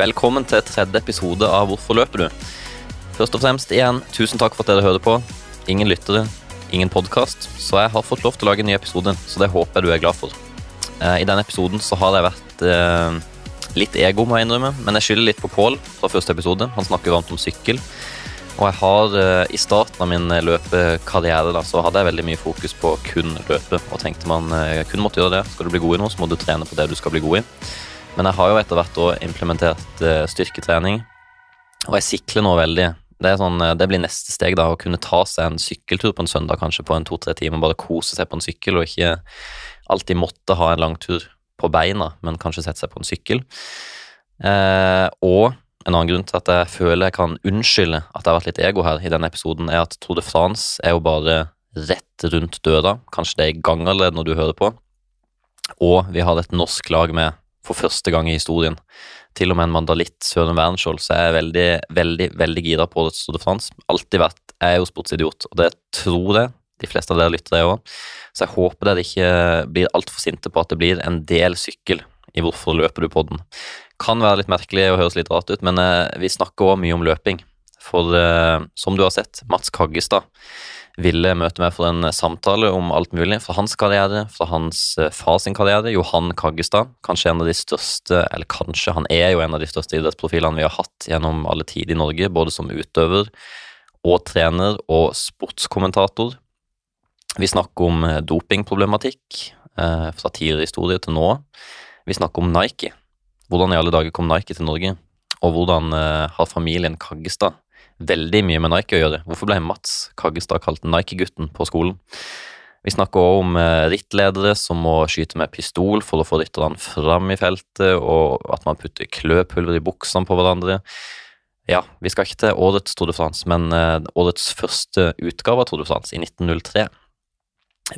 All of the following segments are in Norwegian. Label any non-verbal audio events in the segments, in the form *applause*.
Velkommen til tredje episode av Hvorfor løper du? Først og fremst igjen, tusen takk for at dere hører på. Ingen lyttere, ingen podkast, så jeg har fått lov til å lage en ny episode. Så det håper jeg du er glad for. Eh, I denne episoden så har jeg vært eh, litt ego, må jeg innrømme, men jeg skylder litt på Pål fra første episode. Han snakker varmt om sykkel. Og jeg har eh, i starten av min løpekarriere da, så hadde jeg veldig mye fokus på kun løpe. Og tenkte man kun måtte gjøre det. Skal du bli god i noe, så må du trene på det du skal bli god i. Men jeg har jo etter hvert òg implementert eh, styrketrening, og jeg sikler nå veldig. Det, sånn, det, blir neste steg, da, å kunne ta seg en sykkeltur på en søndag, kanskje på en to-tre timer. Bare kose seg på en sykkel, og ikke alltid måtte ha en lang tur på beina, men kanskje sette seg på en sykkel. Eh, og en annen grunn til at jeg føler jeg kan unnskylde at det har vært litt ego her i denne episoden, er at Tour de France er jo bare rett rundt døra. Kanskje det er i gang allerede når du hører på. Og vi har et norsk lag med for første gang i historien. Til og med en mandalitt, Søren Wernskjold, så jeg er veldig, veldig veldig gira på det Tour de France. Alltid vært. Jeg er jo sportsidiot, og det tror jeg de fleste av dere lytter, det òg. Så jeg håper dere ikke blir altfor sinte på at det blir en del sykkel i Hvorfor løper du på den. Kan være litt merkelig og høres litt rart ut, men eh, vi snakker òg mye om løping. For eh, som du har sett, Mats Kaggestad ville møte meg for en samtale om alt mulig. Fra hans karriere, fra hans fars far sin karriere. Johan Kaggestad, kanskje en av de største, eller kanskje han er jo en av de største idrettsprofilene vi har hatt gjennom alle tider i Norge, både som utøver og trener og sportskommentator. Vi snakker om eh, dopingproblematikk eh, fra tidligere historie til nå. Vi snakker om Nike. Hvordan i alle dager kom Nike til Norge? Og hvordan eh, har familien Kaggestad veldig mye med Nike å gjøre. Hvorfor ble Mats Kaggestad kalt Nike-gutten på skolen? Vi snakker også om eh, rittledere som må skyte med pistol for å få rytterne fram i feltet, og at man putter kløpulver i buksene på hverandre. Ja, vi skal ikke til årets Tour de France, men eh, årets første utgave av Tour de France i 1903.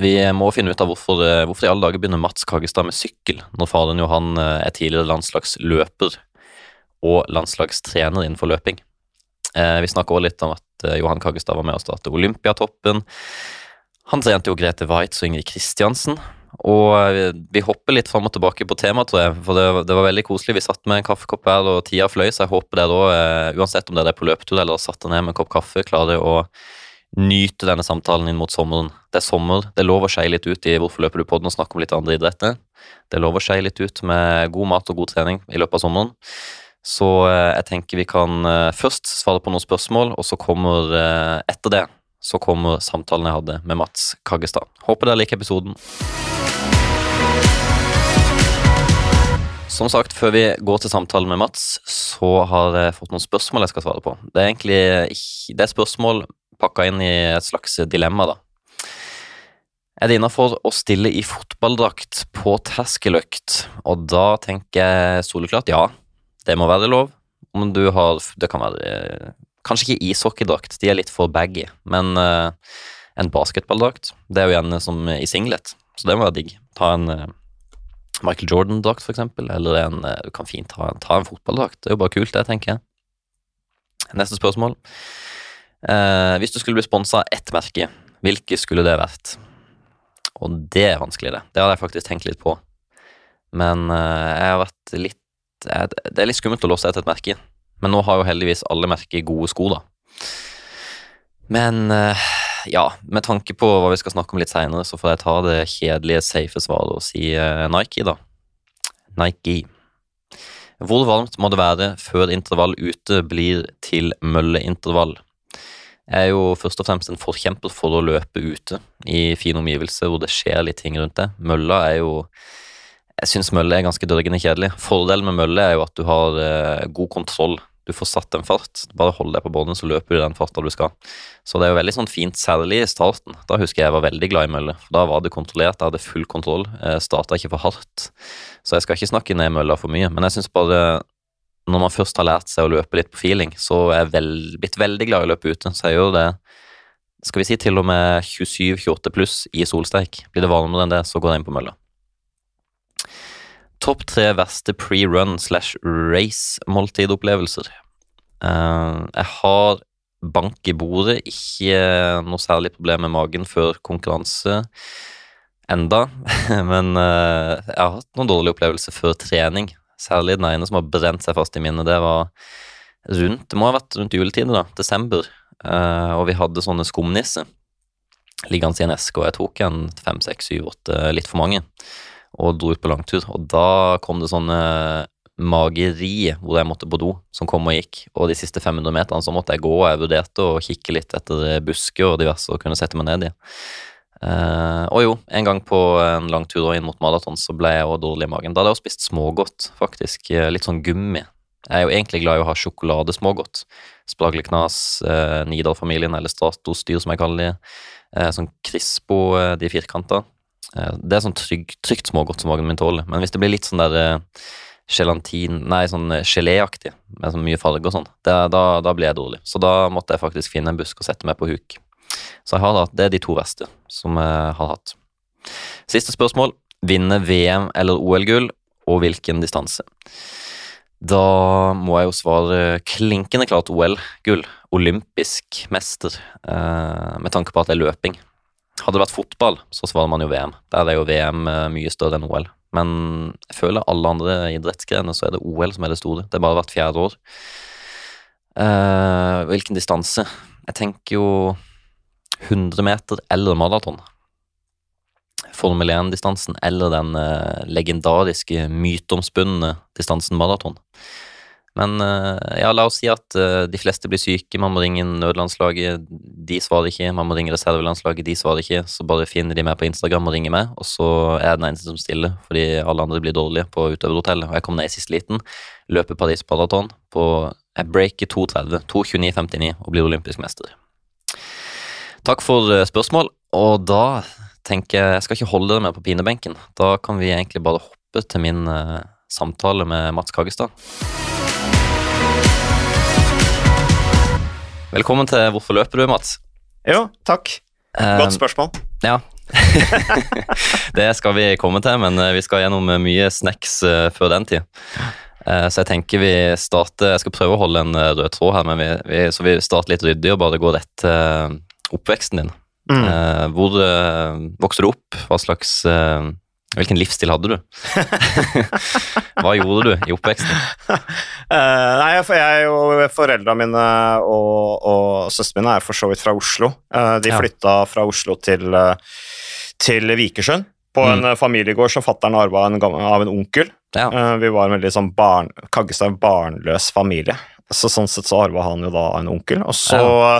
Vi må finne ut av hvorfor, eh, hvorfor i alle dager begynner Mats Kaggestad med sykkel, når faren Johan er tidligere landslagsløper og landslagstrener innenfor løping. Eh, vi snakker også litt om at eh, Johan Kaggestad var med å starte Olympiatoppen. Han trente jo Grete Waitz og Ingrid Kristiansen. Og eh, vi hopper litt fram og tilbake på temaet, tror jeg. For det, det, var veldig koselig. Vi satt med en kaffekopp her, og tida fløy, så jeg håper dere òg, uansett om dere er på løpetur eller satt ned med en kopp kaffe, klarer å nyte denne samtalen inn mot sommeren. Det er sommer. Det er lov å skeie litt ut i hvorfor løper du på den og snakke om litt andre idretter. Det er lov å skeie litt ut med god mat og god trening i løpet av sommeren. Så eh, jeg tenker vi kan eh, først svare på noen spørsmål, og så kommer eh, etter det så kommer samtalen jeg hadde med Mats Kaggestad. Håper dere liker episoden. Som sagt, før vi går til samtalen med Mats, så har jeg fått noen spørsmål jeg skal svare på. Det er egentlig det er spørsmål pakka inn i et slags dilemma, da. Er det innafor å stille i fotballdrakt på terskeløkt? Og da tenker jeg soleklart ja. Det må være lov. Om du har Det kan være eh, Kanskje ikke ishockeydrakt, de er litt for baggy, men uh, en basketballdrakt Det er jo gjerne som i singlet, så det må være digg. Ta en uh, Michael Jordan-drakt, for eksempel, eller en uh, Du kan fint ta, ta en fotballdrakt. Det er jo bare kult, det, tenker jeg. Neste spørsmål. hvis du skulle bli sponsa av ett merke, hvilke skulle det vært? Og det er vanskelig, det. Det hadde jeg faktisk tenkt litt på. Men jeg har vært litt det er litt skummelt å låse etter et merke, men nå har jo heldigvis alle merker gode sko, da. Men eh, ja, med tanke på hva vi skal snakke om litt seinere, så får jeg ta det kjedelige, safe svaret og si eh, Nike, da. Nike. Hvor varmt må det være før intervall ute blir til mølleintervall? Jeg er jo først og fremst en forkjemper for å løpe ute i fine omgivelser hvor det skjer litt ting rundt det. Mølla er jo jeg syns mølle er ganske dørgende kjedelig. Fordelen med mølle er jo at du har eh, god kontroll. Du får satt en fart. Bare hold deg på båndet, så løper du den farta du skal. Så det er jo veldig sånn fint, særlig i starten. Da husker jeg jeg var veldig glad i mølle. For da var det kontrollert, jeg hadde full kontroll. Starta ikke for hardt. Så jeg skal ikke snakke ned mølla for mye. Men jeg syns bare når man først har lært seg å løpe litt på feeling, så er jeg vel, blitt veldig glad i å løpe ute. Så jeg gjør det skal vi si til og med 27-28 pluss i solsteik. Blir det varmere enn det, så går jeg inn på mølla. Topp tre verste pre-run slash race-måltidopplevelser. Uh, jeg har bank i bordet, ikke noe særlig problem med magen før konkurranse enda, *laughs* men uh, jeg har hatt noen dårlige opplevelser før trening. Særlig den ene som har brent seg fast i minnet. Det var rundt Det må ha vært rundt juletiden, da. Desember. Uh, og vi hadde sånne skumnisser liggende i en eske, og jeg tok en fem, seks, syv, åtte, litt for mange, og dro ut på langtur. Og da kom det sånne mageri hvor jeg måtte på do, som kom og gikk. Og de siste 500 meterne så måtte jeg gå, og jeg vurderte å kikke litt etter busker og diverse og kunne sette meg ned i. Uh, og jo, en gang på en lang tur inn mot maraton så ble jeg også dårlig i magen. Da hadde jeg også spist smågodt, faktisk. Litt sånn gummi. Jeg er jo egentlig glad i å ha sjokoladesmågodt. Spragleknas, eh, Nidal-familien, eller Stratos-dyr, som jeg kaller de. Eh, sånn Crispo, eh, de firkanta. Eh, det er sånn trygg, trygt smågodt som magen min tåler. Men hvis det blir litt sånn der eh, gelatin Nei, sånn eh, geléaktig, med sånn mye farge og sånn, da, da, blir jeg dårlig. Så da måtte jeg faktisk finne en busk og sette meg på huk. Så jeg har da, det er de to verste som jeg har hatt. Siste spørsmål. Vinne VM eller OL-gull, og hvilken distanse? Da må jeg jo svare klinkende klart OL-gull. Olympisk mester, med tanke på at det er løping. Hadde det vært fotball, så svarer man jo VM. Der er jo VM eh, mye større enn OL. Men jeg føler alle andre idrettsgrener så er det OL som er det store. Det har bare hvert fjerde år. Uh, hvilken distanse? Jeg tenker jo 100 meter eller maraton. Formel 1-distansen eller den uh, legendariske, myteomspunne distansen maraton. Men uh, ja, la oss si at uh, de fleste blir syke, man må ringe nødlandslaget, de svarer ikke. Man må ringe reservelandslaget, de svarer ikke. Så bare finner de meg på Instagram og ringer meg, og så er jeg den eneste som stiller, fordi alle andre blir dårlige på utøverhotellet. Og jeg kom ned i siste liten, løper Paris Paraton på Jeg breaker 2.30, 2.29,59 og blir olympisk mester. Takk for spørsmål, og da tenker jeg jeg skal ikke holde dere med på pinebenken. Da kan vi egentlig bare hoppe til min samtale med Mats Kagestad. Velkommen til Hvorfor løper du, Mats? Jo, takk. Godt spørsmål. Uh, ja. *laughs* det skal vi komme til, men eh, vi skal gjennom mye snacks uh, før den tid. Så jeg tenker vi starter Jeg skal prøve å holde en rød tråd her, men vi, vi, så vi starter litt ryddig og bare går rett til oppveksten din. Mm. Hvor vokste du opp? Hva slags Hvilken livsstil hadde du? *laughs* Hva gjorde du i oppveksten? *laughs* nei, for jeg og Foreldrene mine og, og søsteren mine er for så vidt fra Oslo. de ja. flytta fra Oslo til, til Vikersund på en mm. familiegård som fatter'n arva av en onkel. Ja. vi var en veldig sånn barn, Kaggestad barnløs familie, så sånn sett så arva han jo da en onkel. Og så ja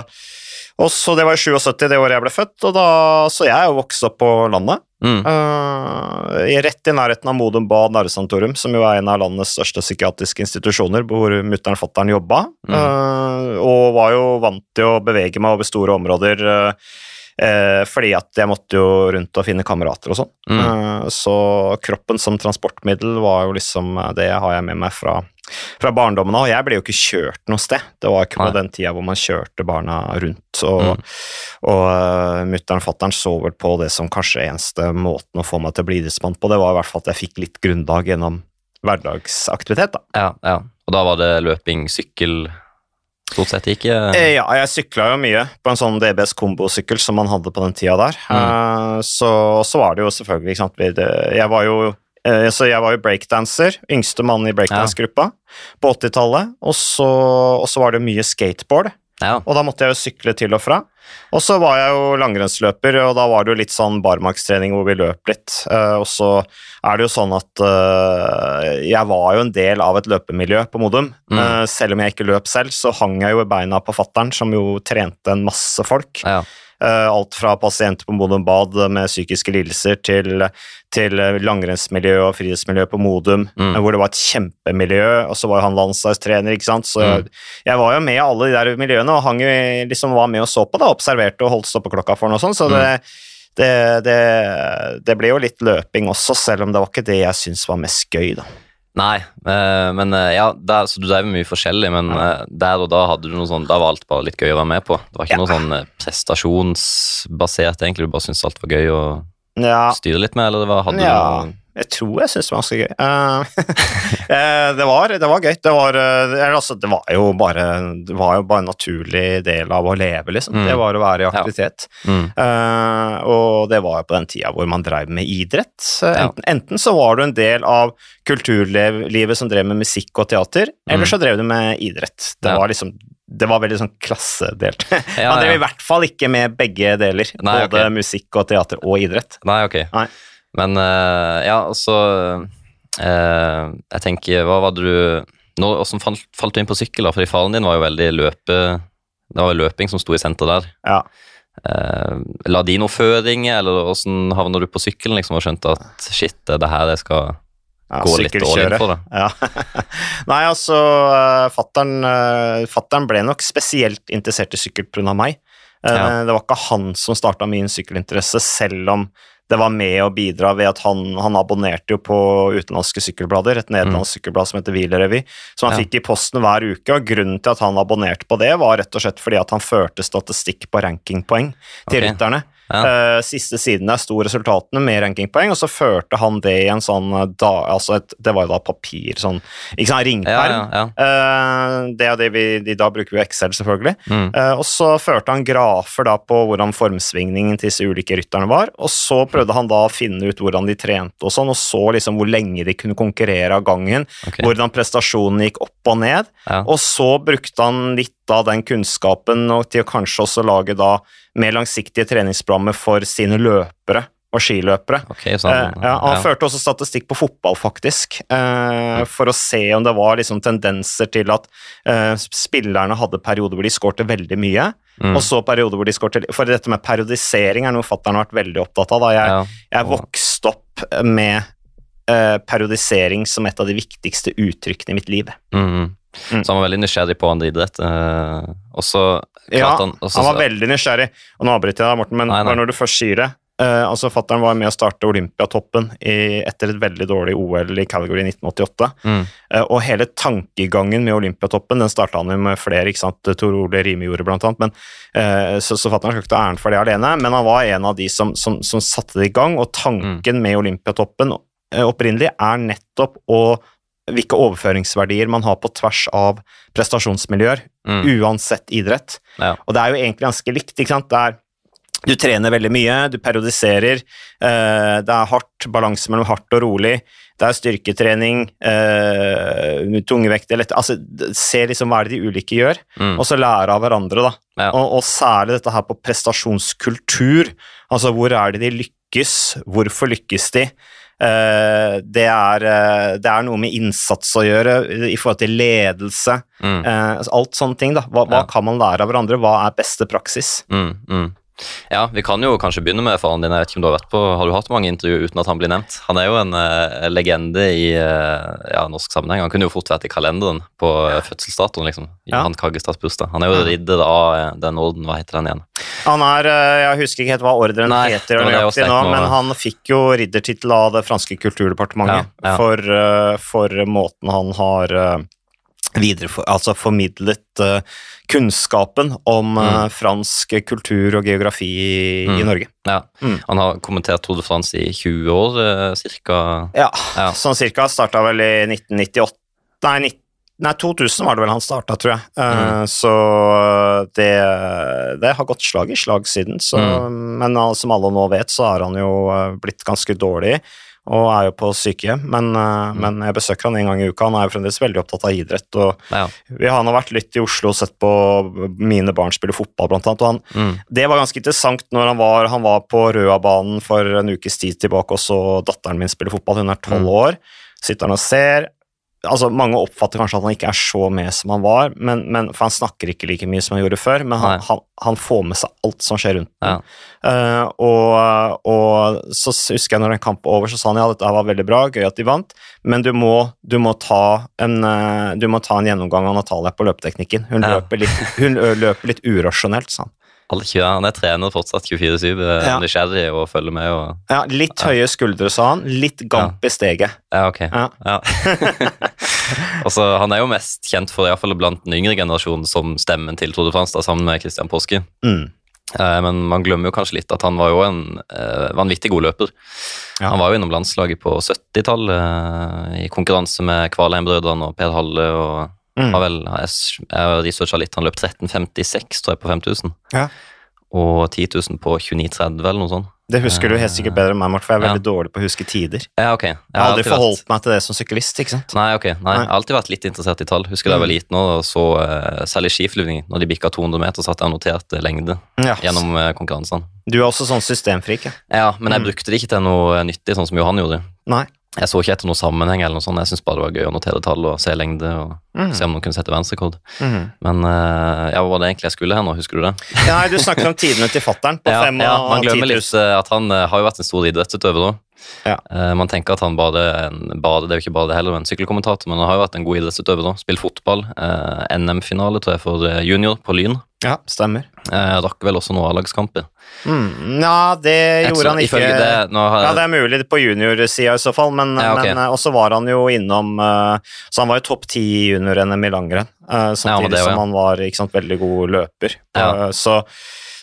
og så Det var i 77, det året jeg ble født, og da, så jeg er jo vokst opp på landet. Mm. Uh, rett i nærheten av Modum Bad Narresantorum, som jo er en av landets største psykiatriske institusjoner, hvor mutter'n fatter'n jobba. Mm. Uh, og var jo vant til å bevege meg over store områder. Uh, Eh, fordi at jeg måtte jo rundt og finne kamerater og sånn. Mm. Eh, så kroppen som transportmiddel var jo liksom Det har jeg med meg fra fra barndommen av. Jeg ble jo ikke kjørt noe sted. Det var ikke på Nei. den tida hvor man kjørte barna rundt. Og, mm. og uh, mutter'n og fatter'n så vel på det som kanskje eneste måten å få meg til å bli idrettsmann på. Det var i hvert fall at jeg fikk litt grunnlag gjennom hverdagsaktivitet. da. Ja, ja. Og da var det løping, sykkel Stort sett ikke eh, Ja, jeg sykla jo mye på en sånn DBS kombosykkel som man hadde på den tida der. Mm. Uh, så, så, var det jo selvfølgelig ikke sant, Jeg var jo så jeg var jo breakdanser, yngste mann i breakdance-gruppa på 80-tallet. Og, og, så var det mye skateboard, ja. og da måtte jeg jo sykle til og fra. Og så var jeg jo langrennsløper, og da var det jo litt sånn barmarkstrening hvor vi løp litt. Uh, og så er det jo sånn at uh, jeg var jo en del av et løpemiljø på Modum. Mm. Selv om jeg ikke løp selv, så hang jeg jo i beina på fattern, som jo trente en masse folk. Ja. Eh, alt fra pasienter på Modum Bad med psykiske lidelser til, til langrennsmiljø og frihetsmiljø på Modum, mm. hvor det var et kjempemiljø, og så var han landslagstrener, ikke sant. Så mm. jeg, var jo med i alle de der miljøene og hang liksom var med og så på, da, observerte og holdt stoppeklokka for noe sånt. så det mm. det, det, det, ble jo litt løping også, selv om det var ikke det jeg syntes var mest gøy. da. Nei, eh, men eh, ja, der, så du drev mye forskjellig, men eh, der og da hadde du noe sånn, da var alt bare litt gøy å være med på. Det var ikke ja. noe sånn prestasjonsbasert, egentlig, du bare syntes alt var gøy å ja. styre litt med, eller det var, hadde ja. du Jeg tror jeg syns det var ganske gøy. Uh, *laughs* det, var, det, var, gøy. Det var, uh, altså, det var, jo bare Det var jo bare en naturlig del av å leve, liksom. Mm. Det var å være i aktivitet. Ja. Mm. Uh, og det var jo på den tida hvor man drev med idrett. Enten, ja. enten, så var du en del av kulturlivet som drev med musikk og teater, mm. eller så drev du med idrett. Det ja. var liksom det var veldig sånn klassedelt. *laughs* Ja, Han drev i hvert fall ikke med begge deler. Nei, både okay. musikk og teater og idrett. Nei, ok. Nei. Men uh, ja, altså uh, Jeg tenker, hva var det du Hvordan falt, falt, du inn på sykkel? da? Fordi faren din var jo veldig løpe... Det var jo løping som sto i senter der. Ja. Uh, la de noe føring, eller hvordan havna du på sykkelen liksom, og skjønte at shit, det er det her jeg skal ja, gå litt all in for? Ja. *laughs* Nei, altså, fattern ble nok spesielt interessert i sykkel pga. meg. Ja. Det var ikke han som starta min sykkelinteresse, selv om det var med å bidra ved at han, han abonnerte jo på utenlandske sykkelblader, et nederlandsk mm. sykkelblad som heter Wielerrevy, som han ja. fikk i posten hver uke. og Grunnen til at han abonnerte på det, var rett og slett fordi at han førte statistikk på rankingpoeng til okay. rytterne. Ja. Uh, siste siden der sto resultatene med rankingpoeng, og så førte han det i en sånn eh, da, altså et, Det var jo da papir, sånn ikke sant, ringperm. Ja, ja, uh, det er det vi de, Da bruker vi Excel, selvfølgelig. Mm. Og så førte han grafer da på hvordan formsvingningen til disse ulike rytterne var, og så prøvde han da å finne ut hvordan de trente og sånn, og så liksom hvor lenge de kunne konkurrere av gangen, okay. hvordan prestasjonene gikk opp og ned, og så brukte han litt av den kunnskapen og til å kanskje også lage da mer langsiktige treningsprogrammer for sine løpere og skiløpere. Okay, sånn, eh, ja, han ja. førte også statistikk på fotball, faktisk, eh, for å se om det var liksom tendenser til at eh, spillerne hadde perioder hvor de skårte veldig mye, mm. og så perioder hvor de skårte For dette med periodisering er noe fatter'n har vært veldig opptatt av. da Jeg, ja. jeg vokste opp med eh, periodisering som et av de viktigste uttrykkene i mitt liv. Mm. Mm. Så han var veldig nysgjerrig på andre idrett. Eh, og så ja, han, også, han var veldig nysgjerrig. Og nå avbryter jeg deg, Morten, men nei, nei. når du først sier det uh, altså Fattern var med å starte Olympiatoppen i, etter et veldig dårlig OL i Calgary i 1988. Mm. Uh, og hele tankegangen med Olympiatoppen den starta han jo med flere, ikke sant, Tor Ole Rime gjorde blant annet. Men, uh, så, så Fattern skal ikke ta æren for det alene, men han var en av de som, som, som satte det i gang. Og tanken mm. med Olympiatoppen opprinnelig er nettopp å hvilke overføringsverdier man har på tvers av prestasjonsmiljøer, mm. uansett idrett. Ja. Og det er jo egentlig ganske likt. ikke sant? Det er du trener veldig mye, du periodiserer. Eh, det er hardt, balanse mellom hardt og rolig. Det er styrketrening, eh, tungvekt altså, Se liksom hva er det de ulike gjør, mm. og så lære av hverandre. da. Ja. Og, og, særlig dette her på prestasjonskultur. Altså hvor er det de lykkes, hvorfor lykkes de? Eh, det er, eh, det er, noe med innsats å gjøre i forhold til ledelse. Mm. Eh, alt sånne ting. da. Hva, hva, kan man lære av hverandre? Hva er beste praksis? Mm, mm. Ja, vi kan jo kanskje begynne med faren din. Jeg vet ikke om du Har vært på, har du hatt mange intervjuer uten at han blir nevnt? Han er jo en uh, legende i uh, ja, norsk sammenheng. Han kunne jo fort vært i kalenderen på uh, fødselsdatoen. liksom, ja. Han Kaggestads bursdag. Han er jo ridder av den orden. Hva heter den igjen? Han er, Jeg husker ikke helt hva ordren Nei, heter, nøyaktig nå, men han fikk jo riddertittel av det franske kulturdepartementet ja, for, for, måten han har videre, altså formidlet uh, kunnskapen om uh, fransk kultur og geografi i, mm. i Norge. Ja. Mm. Han har kommentert Tour de France i 20 år, uh, cirka? Ja, ja. sånn cirka. Starta vel i 1998 Nei, 19, nei 2000 var det vel han starta, tror jeg. Mm. Så det, det, har gått slag i slag siden. Så, mm. Men som alle nå vet, så har han jo blitt ganske dårlig og er jo på sykehjem, men, eh, mm. men, jeg besøker han en gang i uka. Han er jo fremdeles veldig opptatt av idrett. og ja. Vi har nå vært litt i Oslo og sett på mine barn spille fotball, blant annet. han, mm. Det var ganske interessant når han var, han var på Røabanen for en ukes tid tilbake, og så datteren min spiller fotball. Hun er tolv mm. år. Sitter han og ser, altså Mange oppfatter kanskje at han ikke er så med som han var, men, men, for han snakker ikke like mye som han gjorde før, men han, han, han får med seg alt som skjer rundt ham. Ja. Uh, og, og, så husker jeg når en kamp var over, så sa han ja, dette var veldig bra, gøy at de vant, men du må, du må, ta, en, uh, du må ta en gjennomgang av Natalia på løpeteknikken. Hun, ja. løper, litt, hun løper litt urasjonelt, sa han. Alle 20, Han er trener fortsatt 24-7, eh, ja. nysgjerrig og følger med. Og, ja, Litt høye skuldre, sa han. Litt gamp i steget. Ja, ok. Ja. altså, *laughs* han er jo mest kjent for, iallfall blant den yngre generasjonen, som stemmen til Tode da, sammen med Christian Påske. Mm. Eh, men man glemmer jo kanskje litt at han var jo en eh, vanvittig god løper. Ja. Han var jo innom landslaget på 70-tallet eh, i konkurranse med Kvalheim-brødrene og Per Halle. og Mm. har vel, Jeg, jeg researcha litt, han løp 13,56 tror jeg på 5000. Ja. Og 10 000 på 29,30 eller noe sånt. Det husker du helt sikkert bedre enn meg, Mort, for jeg er Ja. veldig dårlig på å huske tider. Ja, okay. Jeg har aldri forholdt vært- meg til det som syklist, ikke sant? Nei, ok. Nei, Nei. Jeg har alltid vært litt interessert i tall. Husker da jeg var Mm. liten og så uh, særlig skiflyvning. Når de bikka 200 meter, hadde jeg notert noterte lengde Ja. gjennom uh, konkurransene. Du er også sånn systemfrik, ja. Ja, men jeg Mm. brukte det ikke til noe nyttig, sånn som Johan gjorde. Nei. Jeg så ikke etter noen sammenheng eller noe sånt. Jeg syntes bare det var gøy å notere tall og se lengde og mm. se om noen kunne sette verdensrekord. Mhm. Men uh, ja, hva var det egentlig jeg skulle her nå, husker du det? Ja, du snakket om tidene til fattern på *laughs* Ja, fem ja, man glemmer litt eh, at han uh, har jo vært en stor idrettsutøver da. Ja. Uh, man tenker at han bare er en bade, det er jo ikke bare det heller, en sykkelkommentator, men han har jo vært en god idrettsutøver da. Spilt fotball, Uh, NM-finale tror jeg for eh, junior på Lyn. Ja, stemmer. Eh, rakk vel også noen A-lagskamper. Mm. Ja, det gjorde han ikke. Det, har, Ja, det er mulig på juniorsida i så fall, men, Ja, okay. men eh, også var han jo innom eh, Så han var jo topp ti i junior-NM i langrenn, eh, Ja, samtidig det var- som han var sant, veldig god løper. Ja. Eh, så,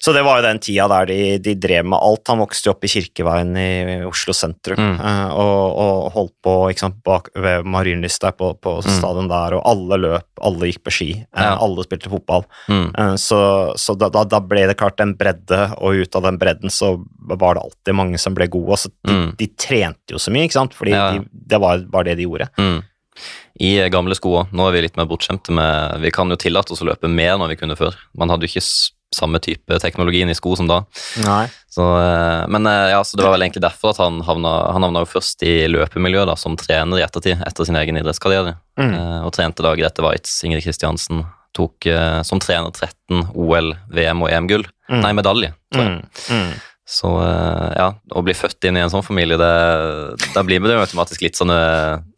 så det var jo den tida der de, de drev med alt. Han vokste jo opp i Kirkeveien i Oslo sentrum Mm. eh, og, og holdt på sant, bak ved Marienlyst der på, på Mm. stadion der, og alle løp, alle gikk på ski, eh, Ja. alle spilte fotball. mm, Eh, Så, så da, da, ble det klart en bredde, og ut av den bredden så var det alltid mange som ble gode. Altså, de, Mm. de trente jo så mye, ikke sant? fordi Ja. de, det var bare det de gjorde. I gamle sko. Nå er vi litt mer bortskjemte med Vi kan jo tillate oss å løpe mer enn vi kunne før. Man hadde jo ikke samme type teknologien i sko som da. Nei. Så, eh, men eh, ja, så det var vel egentlig derfor at han havna, han havna jo først i løpemiljøet da, som trener i ettertid, etter sin egen idrettskarriere. Mm. Eh, og trente da Grete Waitz, Ingrid Kristiansen. Tok som trener 13 OL, VM og EM-gull. Mm. Nei, medalje. tror jeg. Mm. Mm. Så ja, å bli født inn i en sånn familie, det, da blir man jo automatisk litt sånn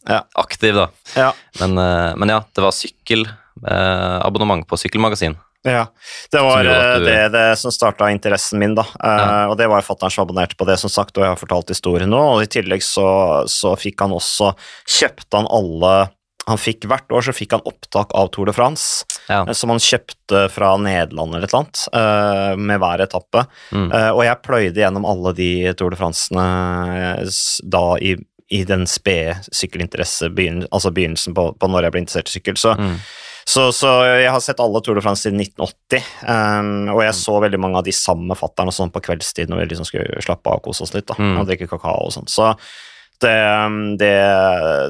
Ja. aktiv, da. Ja. Men, eh, men ja, det var sykkel. abonnement på sykkelmagasin. Ja, det var eh, du- det, det som starta interessen min, da. Eh, Ja. Og det var fatter'n som abonnerte på det, som sagt, og jeg har fortalt historien nå. Og i tillegg så, så fikk han også Kjøpte han alle han fikk Hvert år så fikk han opptak av Tour de France, Ja. eh, som han kjøpte fra Nederland eller et eller annet, eh, med hver etappe. Mm. Eh, og jeg pløyde gjennom alle de Tour de France-ene da i, i den spede sykkelinteresse, altså begynnelsen på, på når jeg ble interessert i sykkel. Så, Mm. så, så jeg har sett alle Tour de France siden 1980, um, og jeg så veldig mange av de samme fatterne sånn på kveldstid når vi liksom skulle slappe av og kose oss litt da, Mm. og drikke kakao og sånn. Så det, um, det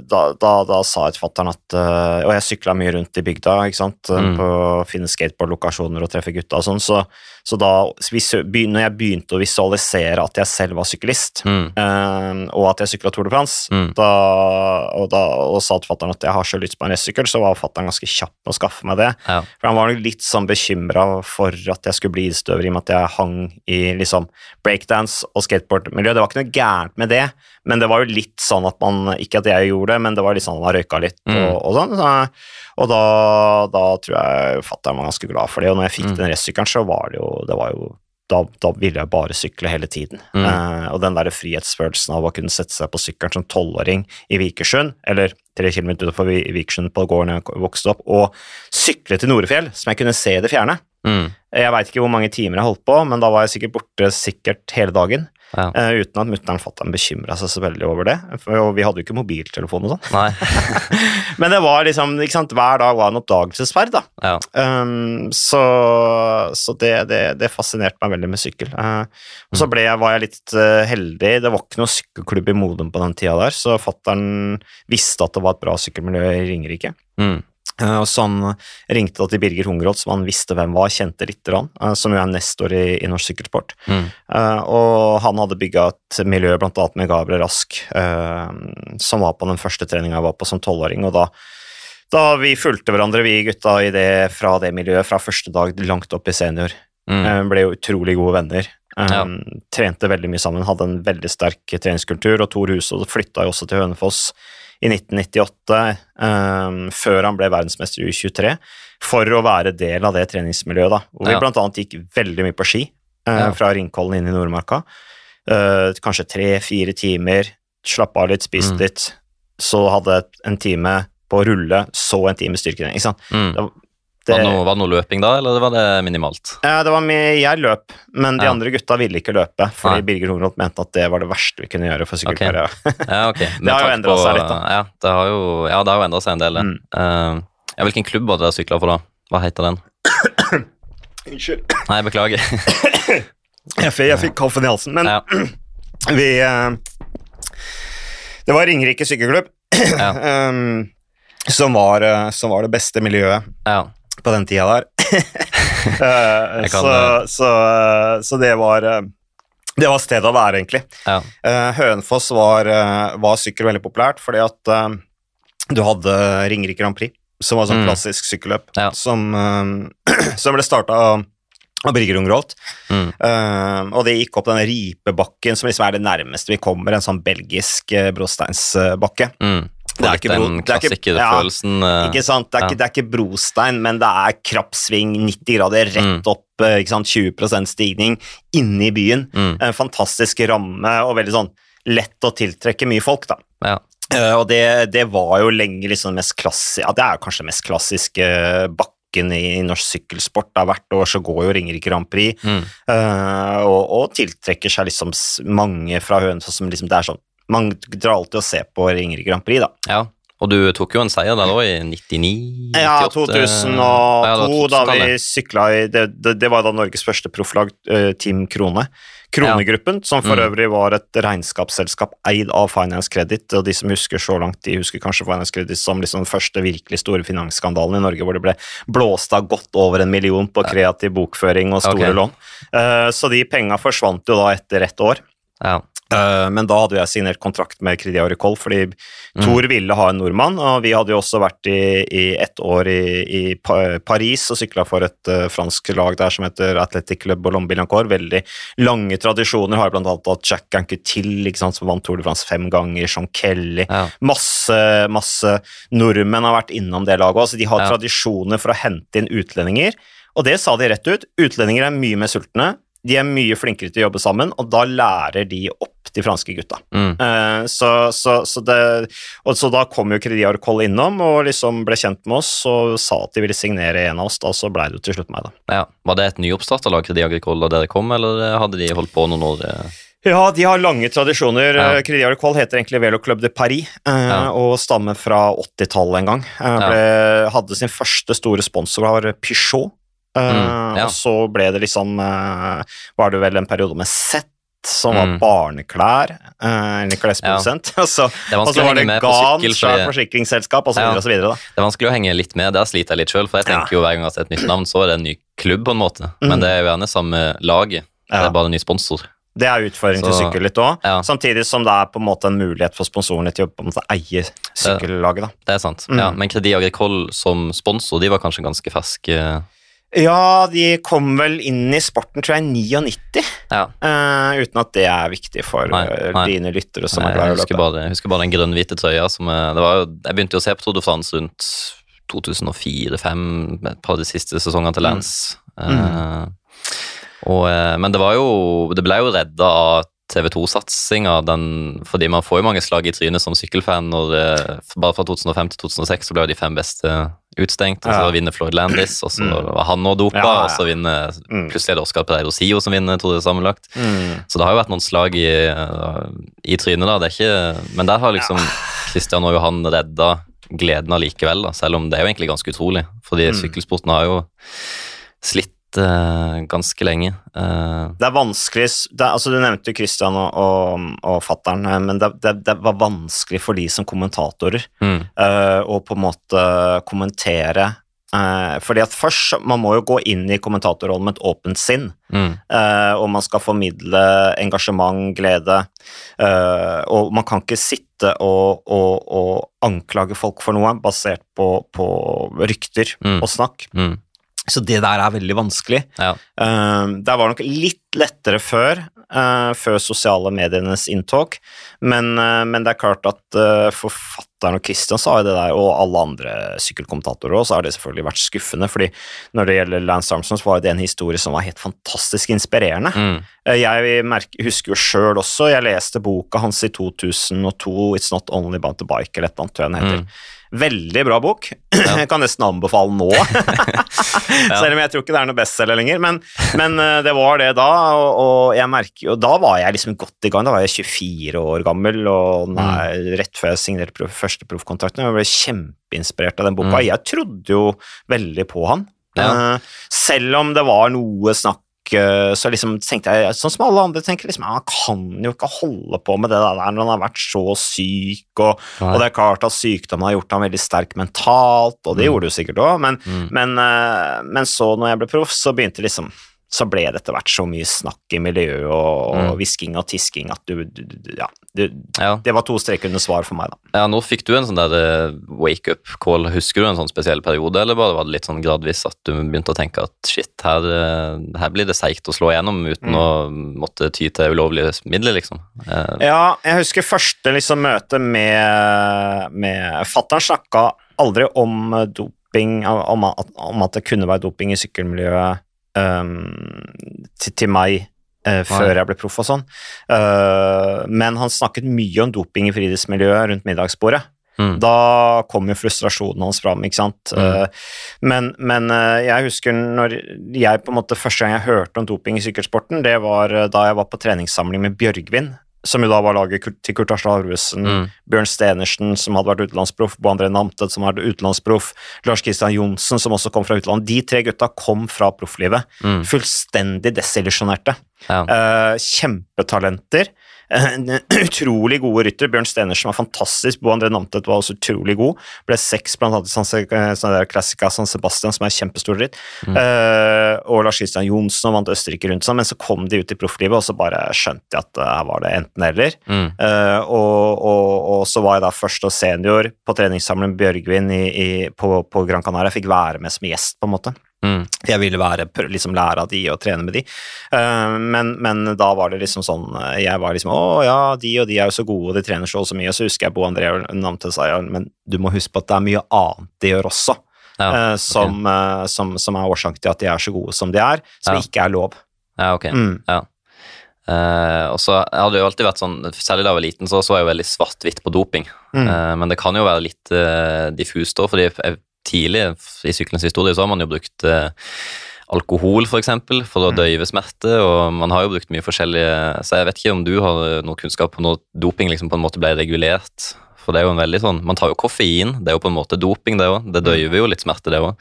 da, da, da sa jeg til fatter'n at uh, Og jeg sykla mye rundt i bygda, ikke sant, Mm. på å finne skateboardlokasjoner og treffe gutta og sånn, så, så da når jeg begynte å visualisere at jeg selv var syklist, Mm. um, og at jeg sykla Tour de France, Mm. da, og, da, og sa til fatter'n at jeg har så lyst på en racersykkel, så var fatter'n ganske kjapp med å skaffe meg det. Ja. For han var nok litt sånn bekymra for at jeg skulle bli idrettsutøver, i og med at jeg hang i liksom breakdance og skateboardmiljø. Det var ikke noe gærent med det, men det var jo litt sånn at man Ikke at jeg gjorde det, men det var litt sånn at man røyka litt Mm. og, og sånn. Så, og da, da tror jeg fatter'n var ganske glad for det, og når jeg fikk Mm. den racersykkelen, så var det jo, det var jo da, da ville jeg bare sykle hele tiden. Mm. Eh, og den der frihetsfølelsen av å kunne sette seg på sykkelen som tolvåring i Vikersund, eller tre kilometer utenfor Vi- Vikersund på gården jeg vokste opp, og sykle til Norefjell, som jeg kunne se i det fjerne. Mm. Jeg veit ikke hvor mange timer jeg holdt på, men da var jeg sikkert borte sikkert hele dagen. Ja. Uh, uten at mutter'n og fatter'n bekymra seg så veldig over det. For vi hadde jo ikke mobiltelefon og sånn. *laughs* Men det var liksom, sant, hver dag var en oppdagelsesferd, da. Ja. Um, så så det, det, det fascinerte meg veldig med sykkel. Uh, og så ble jeg, var jeg litt uh, heldig. Det var ikke noe sykkelklubb i Modum på den tida der, så fattern visste at det var et bra sykkelmiljø i Ringerike. Mm. Og så han ringte til Birger Hungeroth, som han visste hvem var, kjente litt, uh, som jo er nestor i, i norsk sykkelsport. Mm. Uh, og han hadde bygga et miljø annet med Gabriel Rask, som var på den første treninga jeg var på som tolvåring. Og da, da vi fulgte hverandre, vi gutta, i det, fra det miljøet fra første dag langt opp i senior. Mm. Ble jo utrolig gode venner. Ja. Trente veldig mye sammen, hadde en veldig sterk treningskultur. Og Tor Hushovd flytta jo også til Hønefoss i 1998, um, før han ble verdensmester i U23, for å være del av det treningsmiljøet. da, Hvor vi Ja. blant annet gikk veldig mye på ski uh, Ja. fra Ringkollen inn i Nordmarka. Uh, kanskje tre-fire timer, slappe av litt, spist Mm. litt. Så hadde en time på å rulle, så en time styrketrening. Mm. Det Var, det noe, var det noe løping da, eller var det minimalt? Ja, det var med, jeg løp, men de Ja. andre gutta ville ikke løpe, fordi Nei. Birger Hornholt mente at det var det verste vi kunne gjøre for sykkelkarriere. Ja, okay. *laughs* det har jo endra seg litt, da. Ja, det har jo, ja, endret seg en del, det. Mm. uh, ja, hvilken klubb var det dere sykla for da? Hva heter den? *coughs* Unnskyld. Nei, beklager. *coughs* Jeg fikk, jeg fikk kaffen i halsen, men ja, *coughs* vi uh, Det var Ringerike sykkelklubb ja, um, som, var, eh, som var det beste miljøet ja. På den tida der. *laughs* Eh, kan, så, eh, så, eh, så det var det var stedet å være, egentlig. ja. Hønefoss var, var sykkel veldig populært fordi at du hadde Ringerike Grand Prix, som var sånn Mm. klassisk sykkelløp, Ja. som, *clears throat* som ble starta av, av Birger Ungrolt. Mm. Og det gikk opp denne ripebakken, som liksom er det nærmeste vi kommer, en sånn belgisk brosteinsbakke. Mm. Er Litt den er klassikerfølelsen. eh, Ikke sant? Det er, ja. ikke, det er ikke brostein, men det er krappsving 90 grader rett Mm. opp, eh, ikke sant? 20% stigning inne i byen. mm, En fantastisk ramme og veldig sånn lett å tiltrekke mye folk, da. ja. Eh, og det, det var jo lenge liksom mest klassisk, ja, Det er jo kanskje mest klassiske bakken i, i norsk sykkelsport. Da. Hvert år så går jo Ringerike Grand Prix, Mm. uh, og, og tiltrekker seg liksom mange fra Hønefoss som liksom Det er sånn Man drar alltid og ser på Ringerike Grand Prix, da. ja. Og du tok jo en seier der òg, i 99? Ja, 98. 2002, Ja, det var da vi 2000-tallet. sykla i det, det, det var da Norges første profflag, eh, Team Krone. Kronegruppen, som for Mm. øvrig var et regnskapsselskap eid av Finance Credit. Og de som husker så langt, de husker kanskje Finance Credit som liksom den første virkelig store finansskandalen i Norge, hvor det ble blåst av godt over en million på kreativ bokføring og store okay. lån. Eh, så de penga forsvant jo da etter ett år. Ja. Eh, Men da hadde jeg signert kontrakt med Crédit Agricole, fordi Thor ville ha en nordmann, og vi hadde jo også vært i, i ett år i, i Paris og sykla for et uh, fransk lag der som heter Athletic Club Boulogne-Billancourt. Veldig lange tradisjoner, har blant annet hatt Jack ikke som vant Tour de France fem ganger, Sean Kelly Ja. Masse, masse nordmenn har vært innom det laget så De har Ja. tradisjoner for å hente inn utlendinger, og det sa de rett ut. Utlendinger er mye mer sultne, de er mye flinkere til å jobbe sammen, og da lærer de opp de franske gutta. Mm. Uh, så, så, så, det, og så da kom jo Crédit Agricole innom og liksom ble kjent med oss og sa at de ville signere en av oss, da så blei det jo til slutt meg, da. ja. Var det et nyoppstarta lag Crédit Agricole da dere kom, eller hadde de holdt på noen år? eh? Ja, de har lange tradisjoner. Ja. Crédit Agricole heter egentlig Velo Club de Paris eh, Ja. og stammer fra 80-tallet en gang. Eh, ble, Hadde sin første store sponsor, var Peugeot. Eh, Mm, ja. Og så ble det liksom eh, Var det vel en periode med Sett, som var Mm. barneklær. Eh, eller klesprodusent. og *laughs* så, Det er og så vanskelig var det Gan, svært forsikringsselskap, og så Ja. og så videre. Da. Det er vanskelig å henge litt med, der sliter jeg litt sjøl. For jeg Ja. tenker jo hver gang jeg har sett et nytt navn, så er det en ny klubb, på en måte. Men Mm. det er jo gjerne samme laget. Det er bare en ny sponsor. Det er utfordring til sykkel litt òg, Ja. samtidig som det er på en måte en mulighet for sponsorene til å på en måte eie sykkellaget. da. Det er sant. Mm. Ja, men Credit Agricol som sponsor, de var kanskje ganske ferske. Ja, de kom vel inn i sporten, tror jeg, i 99, Ja. Uh, uten at det er viktig for Nei, eh, nei. dine lyttere som Nei, er glad i å løpe. bare, jeg husker bare den grønn-hvite trøya. Som, det var jo, jeg begynte jo å se på Tour de France rundt 2004-2005, et par av de siste sesongene til Lance. Eh, og, eh, men det var jo Det ble jo redda av TV2-satsinga, fordi man får jo mange slag i trynet som sykkelfan. når eh, Bare fra 2005 til 2006 så ble jo de fem beste utstengt, og så Ja. vinner Floyd Landis, og så Mm. var han nå dopa, Ja, ja. og så vinner Mm. plutselig er det Oscar Pereiro Sio som vinner, tror jeg sammenlagt. Mm. Så det har jo vært noen slag i, i trynet, da. Det er ikke, men der har liksom Christian og Johan redda gleden allikevel, da, selv om det er jo egentlig ganske utrolig. Fordi Mm. sykkelsporten har jo slitt uh, ganske lenge. Uh, Det er vanskelig det, er- altså Du nevnte Kristian Christian og, og, og fattern, eh, men det, det, det var vanskelig for de som kommentatorer mm, uh, å på en måte kommentere. fordi at først, Man må jo gå inn i kommentatorrollen med et åpent sinn. mm, og man skal formidle engasjement, glede. og man kan ikke sitte og, og, og anklage folk for noe basert på, på rykter Mm. og snakk. mm, Så det der er veldig vanskelig. ja. Uh, det var nok litt lettere før, uh, før sosiale medienes inntog, men, uh, men det er klart at eh, forfatteren og Christian sa jo det der, og alle andre sykkelkommentatorer også, så har det selvfølgelig vært skuffende, fordi når det gjelder Lance Armstrong, så var det en historie som var helt fantastisk inspirerende. Mm, Eh, Jeg merker, husker jo sjøl også, jeg leste boka hans i 2002, It's Not Only About the Bike, eller et eller annet, tror jeg den heter. mm, Veldig bra bok. *clears throat* Jeg kan nesten anbefale nå. *laughs* Selv om jeg tror ikke det er noe bestselger lenger. Men, men, eh, det var det da, og, og jeg merker jo Da var jeg liksom godt i gang. Da var jeg 24 år gammel, og nei, mm. rett før jeg signerte prof, første proffkontrakten. Jeg ble kjempeinspirert av den boka. Mm. Jeg trodde jo veldig på han. Ja. Uh, selv om det var noe snakk så liksom tenkte jeg, sånn som alle andre tenker, liksom, han kan jo ikke holde på med det der når han har vært så syk, og, og det er klart at sykdommen har gjort ham veldig sterk mentalt, og det mm. gjorde jo sikkert òg, men, mm. men, uh, men, så, når jeg ble proff, så begynte liksom så ble det etter hvert så mye snakk i miljøet og hvisking mm. og tisking at du, du, du ja, ja, Det var to streker under svar for meg, da. Ja, Nå fikk du en sånn der uh, wake-up call. Husker du en sånn spesiell periode, eller bare var det litt sånn gradvis at du begynte å tenke at shit, her, uh, her blir det seigt å slå igjennom uten mm. å måtte ty til ulovlige midler, liksom? Uh, ja, jeg husker første liksom møte med, med Fattern snakka aldri om doping, om om at det kunne være doping i sykkelmiljøet um, til, til, meg uh, før jeg ble proff og sånn. Uh, men han snakket mye om doping i friidrettsmiljøet rundt middagsbordet. Mm. Da kom jo frustrasjonen hans fram, ikke sant. Mm. Men, men jeg husker når jeg på en måte første gang jeg hørte om doping i sykkelsporten, det var da jeg var på treningssamling med Bjørgvin som jo da var laget til Kurt Arsle Arvesen, mm. Bjørn Stenersen, som hadde vært utenlandsproff, Bo André Namtet, som hadde vært utenlandsproff, Lars Kristian Johnsen, som også kom fra utlandet. De tre gutta kom fra profflivet. Mm. Fullstendig desillusjonerte. Ja. Uh, kjempetalenter. En utrolig gode rytter. Bjørn Stenersen var fantastisk. Bo André Namtet var også utrolig god. Ble seks blant annet i San, Classica San Sebastian, som er kjempestor ritt. Mm. Uh, og Lars Christian Johnsen vant Østerrike rundt seg, men så kom de ut i profflivet, og så bare skjønte jeg at uh, her var det enten-eller. Mm. Uh, og, og, og, så var jeg da først og senior på treningssamling Bjørgvin i, i, på, på Gran Canaria. Jeg fikk være med som gjest, på en måte. Mm. Jeg ville være, liksom lære av de og trene med de. Uh, men, men, da var det liksom sånn eh, Jeg var liksom Å ja, de og de er jo så gode, og de trener så og så mye. Og så husker jeg Bo André Namte sa ja, men du må huske på at det er mye annet de gjør også, ja, okay. som, uh, som, som, er årsaken til at de er så gode som de er, som ja. ikke er lov. Ja, ok. Mm. Ja. og så hadde jo alltid vært sånn, Særlig da jeg var liten, så så jeg jo veldig svart-hvitt på doping. Mm. men det kan jo være litt diffust òg, fordi jeg tidlig i sykkelens historie så har man jo brukt eh, alkohol. For, eksempel, for å mm. døyve smerte, og man har jo brukt mye forskjellige Så jeg vet ikke om du har noe kunnskap på når doping liksom på en måte ble regulert. For det er jo en veldig sånn Man tar jo koffein, det er jo på en måte doping, det òg. Det mm. døyver jo litt smerte, det òg.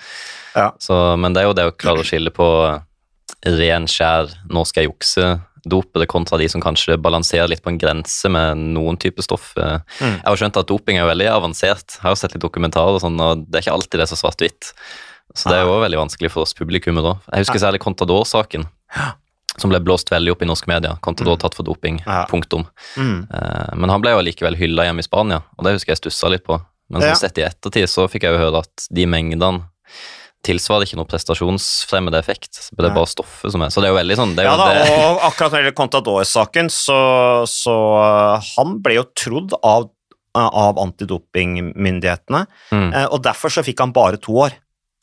Ja. Men det er jo det å klare å skille på ren, skjær, nå skal jeg jukse, dopere kontra de som kanskje balanserer litt på en grense med noen type stoff. Eh. Mm. Jeg har skjønt at doping er veldig avansert. Jeg har sett litt dokumentarer, og sånn, og det er ikke alltid det er så svart-hvitt. Så det er jo veldig vanskelig for oss publikummere òg. Jeg husker særlig Contador-saken. Som ble blåst veldig opp i norsk media. Contador mm. tatt for doping. Punktum. Mm. Eh, men han ble jo likevel hylla hjemme i Spania, og det husker jeg stussa litt på. Men sett i ettertid så fikk jeg jo høre at de mengdene tilsvarer ikke noe prestasjonsfremmede effekt. Det er bare stoffet som er Så det er jo veldig sånn Ja da, det. og akkurat når det gjelder Contador-saken, så, så uh, han ble jo trodd av, uh, av antidopingmyndighetene, mm. uh, og derfor så fikk han bare to år.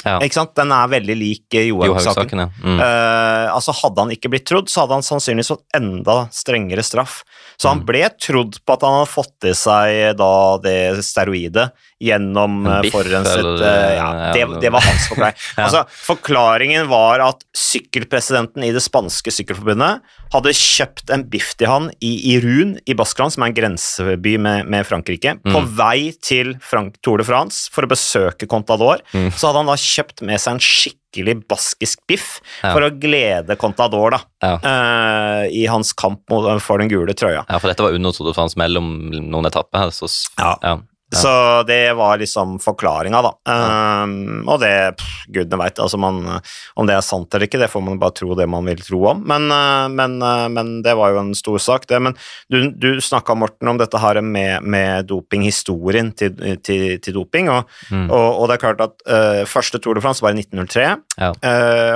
Ja. Ikke sant? Den er veldig lik Johaug-saken. Ja. Mm. Uh, altså Hadde han ikke blitt trodd, så hadde han sannsynligvis fått enda strengere straff. Så han mm. ble trodd på at han hadde fått i seg da det steroidet gjennom eh, forurenset eller, ja, det, det, var hans forklaring. *laughs* Altså, forklaringen var at sykkelpresidenten i det spanske sykkelforbundet hadde kjøpt en biff til han i Irun i Baskeland, som er en grenseby med, med Frankrike. Mm. På vei til Frank Tour de France for å besøke Contador, mm. så hadde han da kjøpt med seg en skikkelig baskisk biff ja. for å glede Contador da, ja. uh, i hans kamp for den gule trøya. Ja, for dette var under Tour de France mellom noen etapper så ja. Ja. Så det var liksom forklaringa, da. Um, og det pff, Gudene veit. Altså om det er sant eller ikke, det får man bare tro det man vil tro om. Men, uh, men, uh, men det var jo en stor sak, det. Men du, du snakka, Morten, om dette her med, med dopinghistorien til, til, til, doping. Og, mm. og, og, det er klart at uh, første Tour de France var i 1903, ja.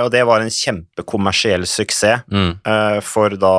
og det var en kjempekommersiell suksess mm. for da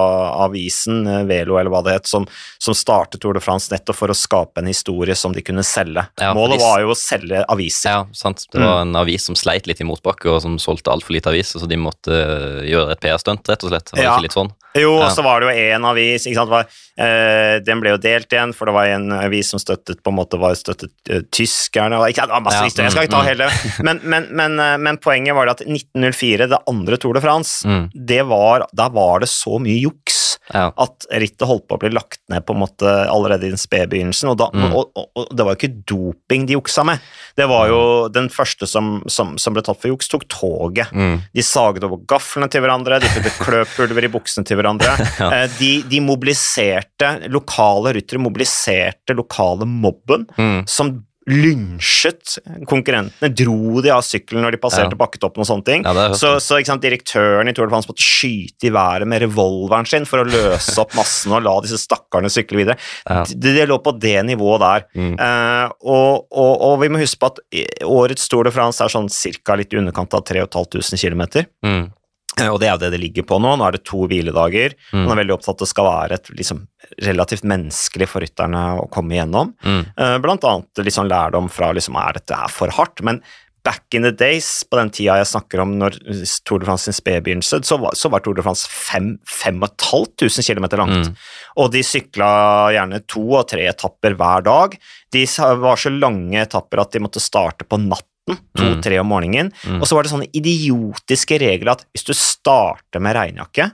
avisen, Velo eller hva det het, som, som startet Tour de France nettopp for å skape en historie som de kunne selge. Ja, Målet var jo å selge aviser. Ja, sant. Det var en avis som sleit litt i motbakke, og som solgte altfor lite aviser, så de måtte eh, gjøre et PR-stunt, rett og slett. Var Ja. ikke litt sånn? Jo, Ja. og så var det jo én avis ikke sant? Var, eh, Den ble jo delt igjen, for det var en avis som støttet på en måte var støttet uh, tyskerne og ikke, det var masse Ja, historier, jeg skal ikke ta mm, hele *laughs* men, men, men, eh, men poenget var det at 1904, det andre Tour de France, Mm. det var, da var det så mye juks Ja. at rittet holdt på å bli lagt ned på en måte allerede i den spede begynnelsen. Og, da, Mm. og, og, og det var jo ikke doping de juksa med. Det var jo den første som, som, som ble tatt for juks, tok toget. Mm. De saget over gaflene til hverandre, de puttet *laughs* kløpulver i buksene til hverandre. *laughs* ja. de, de mobiliserte, lokale ryttere mobiliserte lokale mobben, Mm. som lynsjet konkurrentene, dro de av sykkelen når de passerte Ja. bakketoppen og sånne ting. Ja, så så sant, direktøren i Tour de France måtte skyte i været med revolveren sin for å løse opp massen og la disse stakkarene sykle videre. Ja. Det, de lå på det nivået der. Mm. Eh, og, og, og vi må huske på at årets Tour de France er sånn ca. litt i underkant av 3500 km. Mm. Eh, Og det er jo det det ligger på nå. Nå er det to hviledager. Mm. Man er veldig opptatt av at det skal være et liksom, relativt menneskelig for rytterne å komme igjennom. Mm. Eh, Blant annet sånn lærdom fra liksom, er dette her for hardt? Men back in the days, på den tida jeg snakker om når Tour de France sin spedbegynnelse, så var, så var Tour de France fem- 5500 km langt. Mm. Og de sykla gjerne to og tre etapper hver dag. De var så lange etapper at de måtte starte på natten. Mm. To-tre om morgenen. Mm. Og så var det sånne idiotiske regler at hvis du starter med regnjakke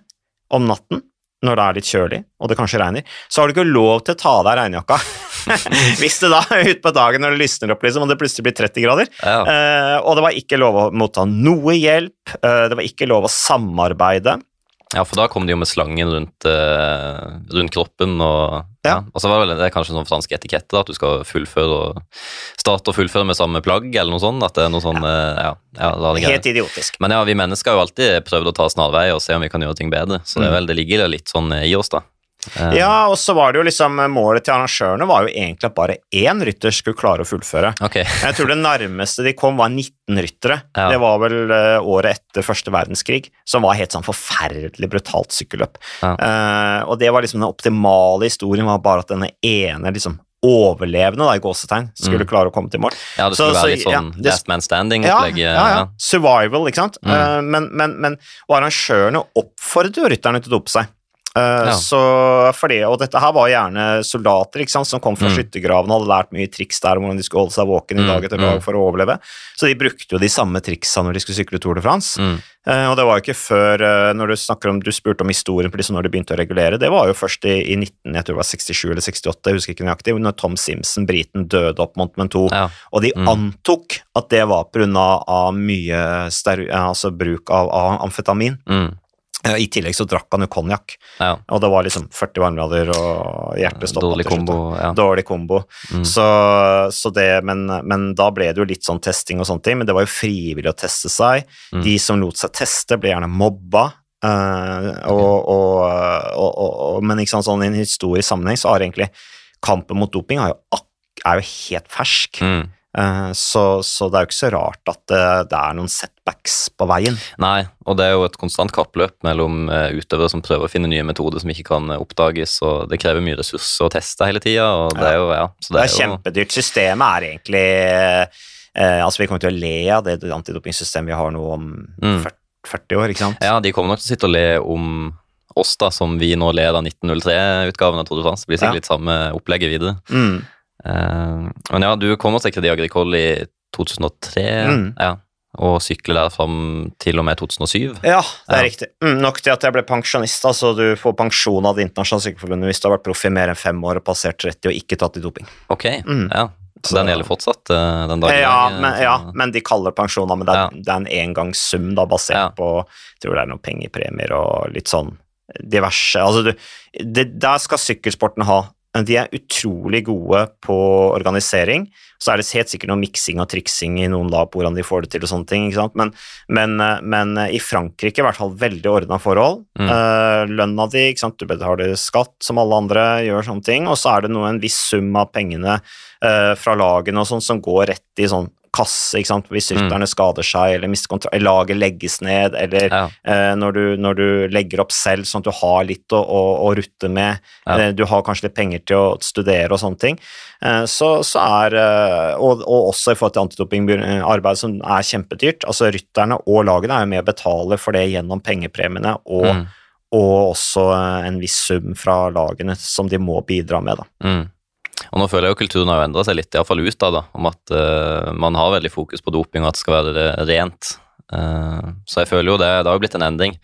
om natten, når det er litt kjølig, og det kanskje regner, så har du ikke lov til å ta av deg regnjakka. *laughs* hvis det da utpå dagen når det lysner opp, liksom, og det plutselig blir 30 grader. Ja. Uh, og det var ikke lov å motta noe hjelp, uh, det var ikke lov å samarbeide. Ja, for da kom de jo med slangen rundt, uh, rundt kroppen, og, ja. Ja. og så var det, vel, det er kanskje sånn fransk etikette, da, at du skal fullføre og starte og fullføre med samme plagg, eller noe sånt, at det er noe sånn, ja, greit. Helt idiotisk. Men ja, vi mennesker har jo alltid prøvd å ta snarveier og se om vi kan gjøre ting bedre, så det, er vel, det ligger litt sånn i oss, da. Eh, Ja, og så var det jo liksom Målet til arrangørene var jo egentlig at bare én rytter skulle klare å fullføre. Okay. Jeg tror det nærmeste de kom, var 19 ryttere. Ja. Det var vel eh, året etter første verdenskrig, som var helt sånn forferdelig brutalt sykkelløp. Ja. Uh, og det var liksom den optimale historien, var bare at denne ene liksom overlevende, da, i gåsetegn, skulle Mm. klare å komme til mål. ja, det skulle så, være litt sånn ja, det- last man standing Ja, ja, ja. Survival, ikke sant? Mm. Uh, men, men, men, og arrangørene oppfordret jo rytterne til å dope seg. Eh, Ja. så for det, og dette her var gjerne soldater ikke sant, som kom fra Mm. skyttergravene og hadde lært mye triks der om hvordan de skulle holde seg våken i Mm, dag etter mm. dag for å overleve. Så de brukte jo de samme triksa når de skulle sykle Tour de France. Mm. Uh, og det var jo ikke før uh, når du snakker om, du spurte om historien på liksom når de begynte å regulere, det var jo først i, i 19, jeg tror det var 67 eller 68, jeg husker ikke nøyaktig, når Tom Simpson, briten, døde opp Mont Ventoux. Ja. Og de Mm. antok at det var pga. Av mye steru, altså bruk av, av amfetamin. Mm. I tillegg så drakk han jo konjakk, Ja. og det var liksom 40 varmegrader og hjertet stoppa. Dårlig kombo. Ja. Dårlig kombo. Mm. Så, så det, men, men da ble det jo litt sånn testing og sånne ting, men det var jo frivillig å teste seg. Mm. De som lot seg teste, ble gjerne mobba. Uh, og, og, og, men sant, sånn i en historisk sammenheng så har egentlig kampen mot doping jo, ak- er jo helt fersk. Mm. Eh, Så, så det er jo ikke så rart at det, det er noen setbacks på veien. Nei, og det er jo et konstant kappløp mellom eh, utøvere som prøver å finne nye metoder som ikke kan eh, oppdages, og det krever mye ressurser å teste hele tida, det ja, så Det det er er kjempedyrt. Systemet er egentlig eh, Altså, vi kommer til å le av det antidopingsystemet vi har nå om Mm. 40, 40 år, ikke sant? Ja, de kommer nok til å sitte og le om oss, da, som vi nå ler av 1903-utgaven av Tour de France. Det blir sikkert Ja. litt samme opplegget videre. Mm. Eh, men ja, du kom kommer til Credit Agricole i 2003, Mm. ja, og sykle der fram til og med 2007. Ja, det er Ja. riktig. Mm, nok til at jeg ble pensjonist. altså Du får pensjon av Det internasjonale sykkelforbundet hvis du har vært proff i mer enn fem år og passert 30 og ikke tatt i doping. Ok, Mm. ja. Så den gjelder fortsatt eh, den dagen? Ja, men, ja, men de kaller det pensjon, men det er, Ja. det er en engangssum da, basert på jeg tror det er noen pengepremier og litt sånn diverse altså du, det, Der skal sykkelsporten ha. De er utrolig gode på organisering. Så er det helt sikkert noe miksing og triksing i noen lag på hvordan de får det til og sånne ting. ikke sant? Men, men, eh, men i Frankrike i hvert fall veldig ordna forhold. Mm. Eh, lønna di, ikke sant? du betaler skatt som alle andre, gjør sånne ting. Og så er det noe, en viss sum av pengene eh, fra lagene og sånn som går rett i sånn kasse ikke sant? hvis rytterne skader seg eller mister kontroll, laget legges ned, eller Ja. eh, når, du, når du legger opp selv sånn at du har litt å, å, å rutte med, Ja. eh, du har kanskje litt penger til å studere og sånne ting, eh, så, så er eh, og, og også i forhold til antidopingarbeid som er kjempedyrt. altså Rytterne og lagene er jo med og betaler for det gjennom pengepremiene og, Mm. og også eh, en viss sum fra lagene som de må bidra med. da. Mm. Og nå føler jeg jo kulturen har endra seg litt, iallfall ut av det, om at uh, man har veldig fokus på doping, og at det skal være rent. Uh, så jeg føler jo det, det har jo blitt en endring.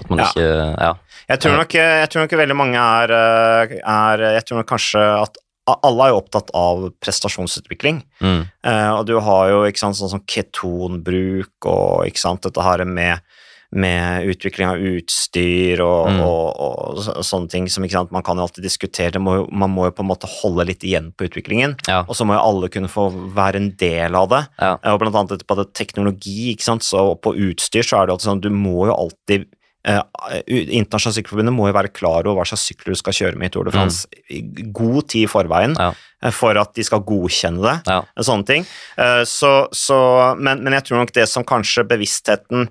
At man Ja. ikke Ja. Jeg tror, nok, jeg tror nok veldig mange er, eh, er Jeg tror nok kanskje at alle er jo opptatt av prestasjonsutvikling. Mm. Uh, og du har jo ikke sant, sånn som ketonbruk og ikke sant, dette her med, med utvikling av utstyr og, Mm. og, og så- sånne ting som man kan jo alltid diskutere. Må, man må jo på en måte holde litt igjen på utviklingen. Ja. Og så må jo alle kunne få være en del av det. Ja. Eh, Og blant annet på det teknologi, så på utstyr så er det alltid sånn, du må jo alltid eh, Internasjonale sykkelforbundet må jo være klar over hva slags sykler du skal kjøre med i Tour de France mm. god tid i forveien. Ja. eh, for at de skal godkjenne det. Ja. Sånne ting. Eh, Så, så, men, men jeg tror nok det som kanskje bevisstheten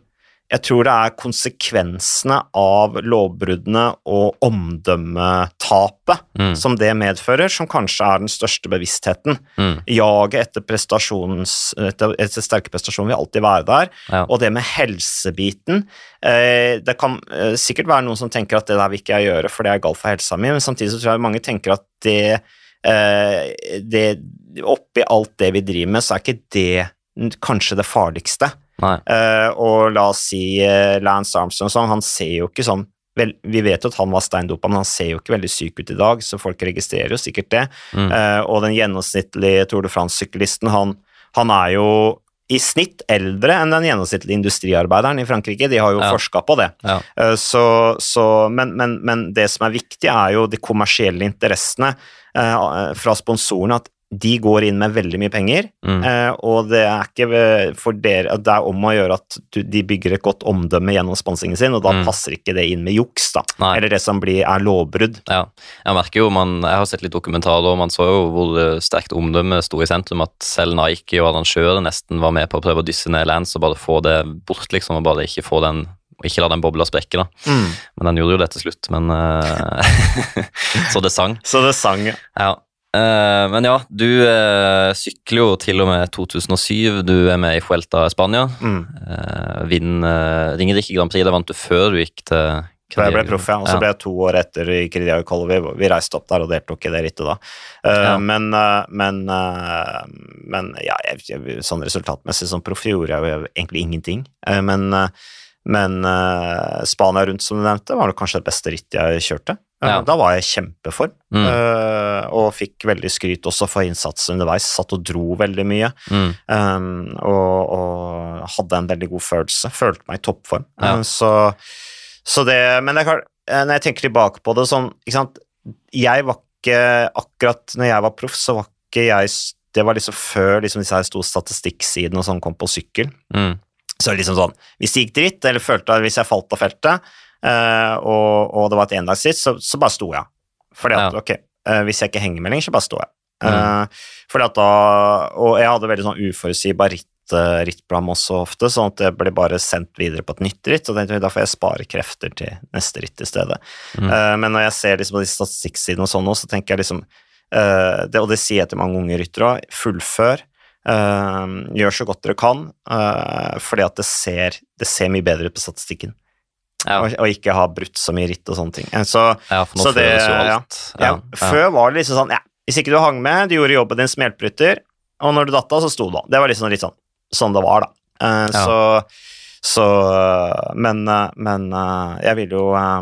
Jeg tror det er konsekvensene av lovbruddene og omdømmetapet Mm. som det medfører, som kanskje er den største bevisstheten. Mm. Jaget etter, etter, etter sterke prestasjoner vil alltid være der. Ja. Og det med helsebiten eh, Det kan eh, sikkert være noen som tenker at det der vil ikke jeg gjøre, for det er galt for helsa mi, men samtidig så tror jeg mange tenker at det, eh, det Oppi alt det vi driver med, så er ikke det kanskje det farligste. Eh, og la oss si uh, Lance Armstrong sånn, han ser jo ikke sånn vel, Vi vet jo at han var steindopa, men han ser jo ikke veldig syk ut i dag, så folk registrerer jo sikkert det. Mm. Uh, og den gjennomsnittlige Tour de France-syklisten, han, han er jo i snitt eldre enn den gjennomsnittlige industriarbeideren i Frankrike. De har jo Ja. forska på det. Ja. Så, så, men, men, men det som er viktig, er jo de kommersielle interessene fra sponsorene. At de går inn med veldig mye penger, Mm. eh, og det er ikke for dere Det er om å gjøre at du, de bygger et godt omdømme gjennom sponsingen sin, og da Mm. passer ikke det inn med juks, da. Nei. Eller det som blir, er lovbrudd. Ja, jeg merker jo, man, jeg har sett litt dokumentarer, og man så jo hvor eh, sterkt omdømme sto i sentrum, at selv Nike og arrangører nesten var med på å prøve å dysse ned Lance og bare få det bort, liksom, og bare ikke få den og ikke la den bobla sprekke, da. Men den gjorde jo det til slutt, men eh, *laughs* Så det sang. Så det sang. Ja. Men ja, du eh, sykler jo til og med 2007. Du er med i Fuelta Spania. Mm. Uh, Vinn uh, Ringerike Grand Prix, det vant du før du gikk til da jeg ble proff, ja. Og så ble jeg to år etter i Crediao Kolovi. Vi reiste opp der og deltok i det rittet da. Uh, Ja. Men, uh, men, uh, men ja, jeg, jeg, sånn resultatmessig som proff gjorde jeg jo egentlig ingenting. Eh, Men, eh, men eh, Spania rundt, som du nevnte, var kanskje det beste rittet jeg kjørte. Eh, Ja. Da var jeg i kjempeform, Mm. eh, og fikk veldig skryt også for innsatsen underveis. Satt og dro veldig mye. Mm. Um, og, og hadde en veldig god følelse. Følte meg i toppform. Ja. Um, så, så det Men det klart, eh, når jeg tenker tilbake på det sånn? Jeg var ikke Akkurat når jeg var proff, så var ikke jeg Det var liksom før liksom disse her store statistikksidene og sånn kom på sykkel. Mm. Så liksom sånn Hvis det gikk dritt, eller følte at hvis jeg falt av feltet, eh, og, og det var et endagsritt, så, så bare sto jeg. Fordi at, Ja. ok, uh, hvis jeg ikke henger med lenger, så bare står jeg. Mm. Eh, fordi at da, og jeg hadde veldig sånn uforutsigbar ritt, rittplan også ofte, sånn at jeg ble bare sendt videre på et nytt ritt, og tenkte da får jeg spare krefter til neste ritt i stedet. Mm. Men når jeg ser liksom på de statistikksidene og sånn nå, så tenker jeg liksom, det, og det sier jeg til mange unge ryttere òg. fullfør, gjør så godt dere kan, fordi at det ser, det ser mye bedre ut på statistikken, Ja. og, og ikke ha brutt så mye ritt og sånne ting. Eh, Så, ja, for nå så det- jo alt. ja, Før var det liksom sånn, ja, hvis ikke du hang med, du gjorde jobben din som og når du datt av, så sto du av. Det var liksom litt sånn, sånn det var, da. Uh. Så, så Men, eh, men uh, jeg vil jo uh,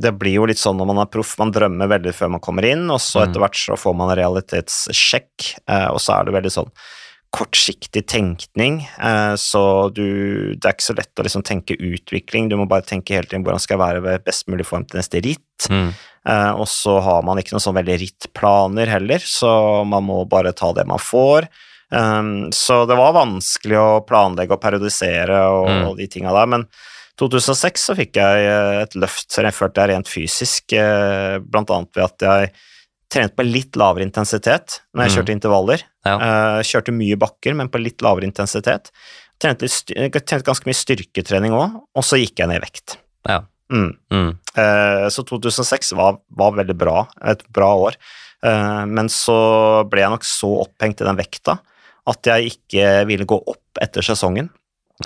Det blir jo litt sånn når man er proff, man drømmer veldig før man kommer inn, og så Mm. etter hvert så får man en realitetssjekk, og så er det veldig sånn kortsiktig tenkning, eh, så du Det er ikke så lett å liksom tenke utvikling, du må bare tenke hele tiden hvordan skal jeg være ved best mulig form til neste ritt. Mm. Eh, og så har man ikke noen sånn veldig rittplaner heller, så man må bare ta det man får. Um, så det var vanskelig å planlegge og periodisere og, Mm. og de tinga der, men 2006 så fikk jeg eh, et løft, så jeg følte jeg rent fysisk, blant annet ved at jeg trent på litt lavere intensitet når jeg Mm. kjørte intervaller. Ja. Uh, kjørte mye bakker, men på litt lavere intensitet. Trente, trente ganske mye styrketrening òg, og så gikk jeg ned i vekt. Ja. Mm. Mm. Uh, så 2006 var, var veldig bra, et bra år. Uh, men så ble jeg nok så opphengt i den vekta at jeg ikke ville gå opp etter sesongen.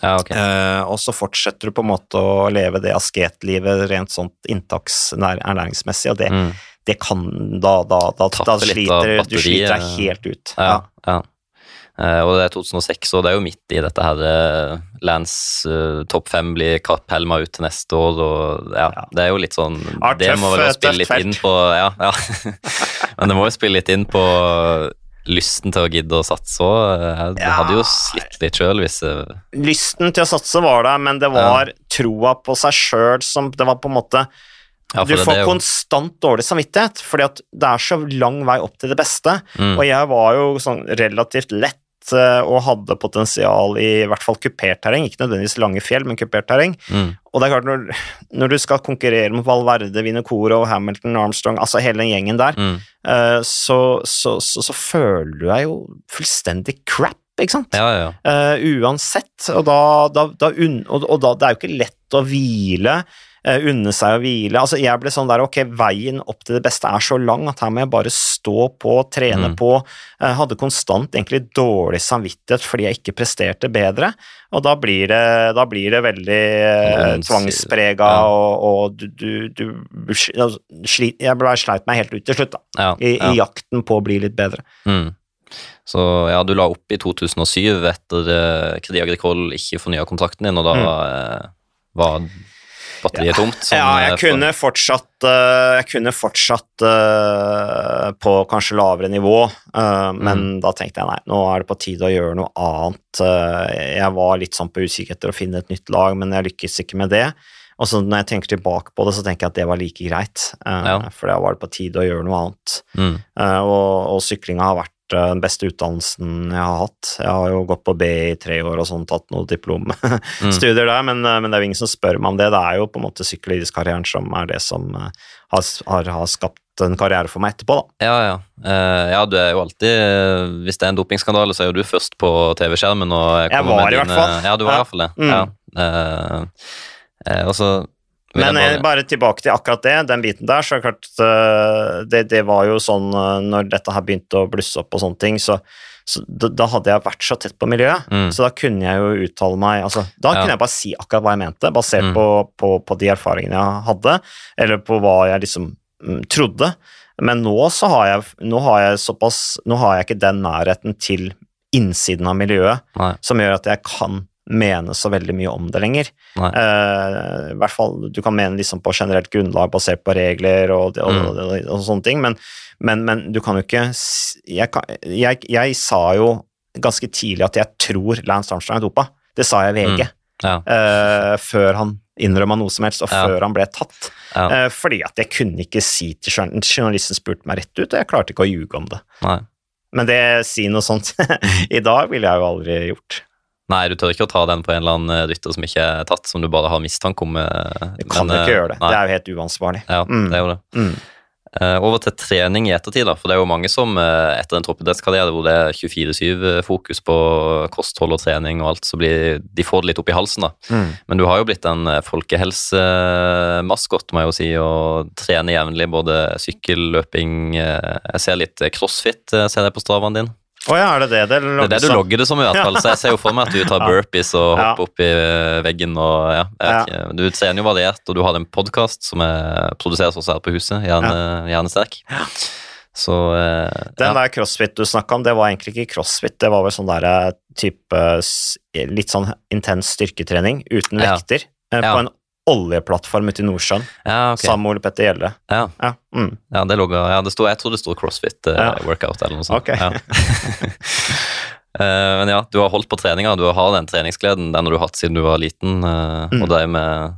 Ja, okay. uh, og så fortsetter du på en måte å leve det asketlivet rent sånt inntaksernæringsmessig, og det, Mm. Det kan Da, da, da, da sliter du sliter deg helt ut. Ja, ja. Eh, og det er 2006, og det er jo midt i dette her eh, Lance eh, topp fem blir kapphelma ut til neste år, og ja, Ja. det er jo litt sånn Ja, Det tøff, må vel spille litt felt. inn på Ja, ja. *laughs* Men det må jo spille litt inn på lysten til å gidde å satse òg. Du Ja. hadde jo slitt litt sjøl hvis Lysten til å satse var der, men det var troa på seg sjøl som Det var på en måte ja, Du får jo- konstant dårlig samvittighet, fordi at det er så lang vei opp til det beste. mm, Og jeg var jo sånn relativt lett eh, og hadde potensial i i hvert fall kupert terreng, ikke nødvendigvis lange fjell, men kupert terreng. mm, Og det er klart, når, når du skal konkurrere mot Valverde, Vinocoro, Hamilton, Armstrong, altså hele den gjengen der, mm. uh, så, så, så, så føler du deg jo fullstendig crap, ikke sant? Ja, ja. Uh, uansett, og da, da, da, og, og da Det er jo ikke lett å hvile, unne seg å hvile. Altså, jeg ble sånn der, ok, veien opp til det beste er så lang at her må jeg bare stå på, trene Mm. på. Jeg hadde konstant egentlig dårlig samvittighet fordi jeg ikke presterte bedre, og da blir det, da blir det veldig eh, tvangsprega, ja. og, og du, du, du altså, sli, Jeg ble sleit meg helt ut til slutt, da, ja, i, ja. i jakten på å bli litt bedre. Mm. Så ja, du la opp i 2007 etter uh, Kredi Agricol ikke fornya kontrakten din, og da eh, var batteriet tomt. som, ja, jeg for- kunne fortsatt, eh, jeg kunne fortsatt uh, på kanskje lavere nivå, uh, men Mm. da tenkte jeg nei, nå er det på tide å gjøre noe annet. Uh, jeg var litt sånn på utkikk etter å finne et nytt lag, men jeg lykkes ikke med det. Og så når jeg tenker tilbake på det, så tenker jeg at det var like greit, eh, Ja. for da var det på tide å gjøre noe annet. mm, Eh, og, og syklinga har vært eh, den beste utdannelsen jeg har hatt. Jeg har jo gått på B i tre år og sånn, tatt noen diplomstudier *laughs* der, men, eh, men det er jo ingen som spør meg om det. Det er jo på en måte sykkelidrettskarrieren som er det som eh, har, har, har skapt en karriere for meg etterpå, da. Ja, ja. Uh, ja, du er jo alltid eh, Hvis det er en dopingskandale, så er jo du først på TV-skjermen. Jeg var med i hvert fall. Ja, du var Ja. i hvert fall det. Mm. Ja. Uh, uh, og så Men jeg eh, bare tilbake til akkurat det, den biten der, så klart eh, det, det var jo sånn eh, når dette her begynte å blusse opp og sånne ting, så, så da, da hadde jeg vært så tett på miljøet, Mm. så da kunne jeg jo uttale meg altså, Da Ja. kunne jeg bare si akkurat hva jeg mente, basert Mm. på, på, på de erfaringene jeg hadde, eller på hva jeg liksom mm, trodde. Men nå så har jeg, nå har jeg såpass Nå har jeg ikke den nærheten til innsiden av miljøet Nei. som gjør at jeg kan mene så veldig mye om det lenger. Eh, I hvert fall du kan mene liksom på generelt grunnlag basert på regler og, og, Mm. og, og sånne ting, men, men, men du kan jo ikke jeg, kan, jeg, jeg sa jo ganske tidlig at jeg tror Lance Armstrong er dopa. Det sa jeg i VG Mm. Ja. Uh, før han innrømma noe som helst, og Ja. før han ble tatt. Ja. Uh, fordi at jeg kunne ikke si til journal- journalisten spurte meg rett ut, og jeg klarte ikke å ljuge om det. Nei. Men det si noe sånt *laughs* i dag ville jeg jo aldri gjort. Nei, du tør ikke å ta den på en eller annen eh, rytter som ikke er tatt, som du bare har mistanke om. Du kan men, ikke eh, gjøre det. Nei. Det er jo helt uansvarlig. Ja, Mm. det er jo det. Mm. Eh, over til trening i ettertid, da. For det er jo mange som eh, etter en toppidrettskarriere hvor det er 24-7-fokus på kosthold og trening og alt, så blir de får det litt opp i halsen, da. Mm. Men du har jo blitt en eh, folkehelsemaskot, må jeg jo si, og trener jevnlig både sykkel, løping eh, Jeg ser litt crossfit, eh, ser jeg på stravaen din. Å ja, er det det det Det er det du logger det som, i hvert fall. Så jeg ser jo for meg at du tar burpees og hopper opp i eh, veggen og ja. Jeg. Du ser jo variert, og du har en podkast som er, produseres også her på huset, Hjerne, Hjernesterk. Så eh, Den der crossfit du snakka om, det var egentlig ikke crossfit, det var vel sånn der eh, type litt sånn intens styrketrening uten vekter eh, på en oljeplattform ute i Nordsjøen ja, okay. sammen med Ole Petter Gjelle. Ja. Ja. Mm. Ja, det lå, ja, det står, jeg tror det sto CrossFit eh, eller noe sånt. Okay. Ja. *laughs* Eh, men ja, du har holdt på treninga, du har den treningsgleden, den har du hatt siden du var liten, Uh, Mm. og det med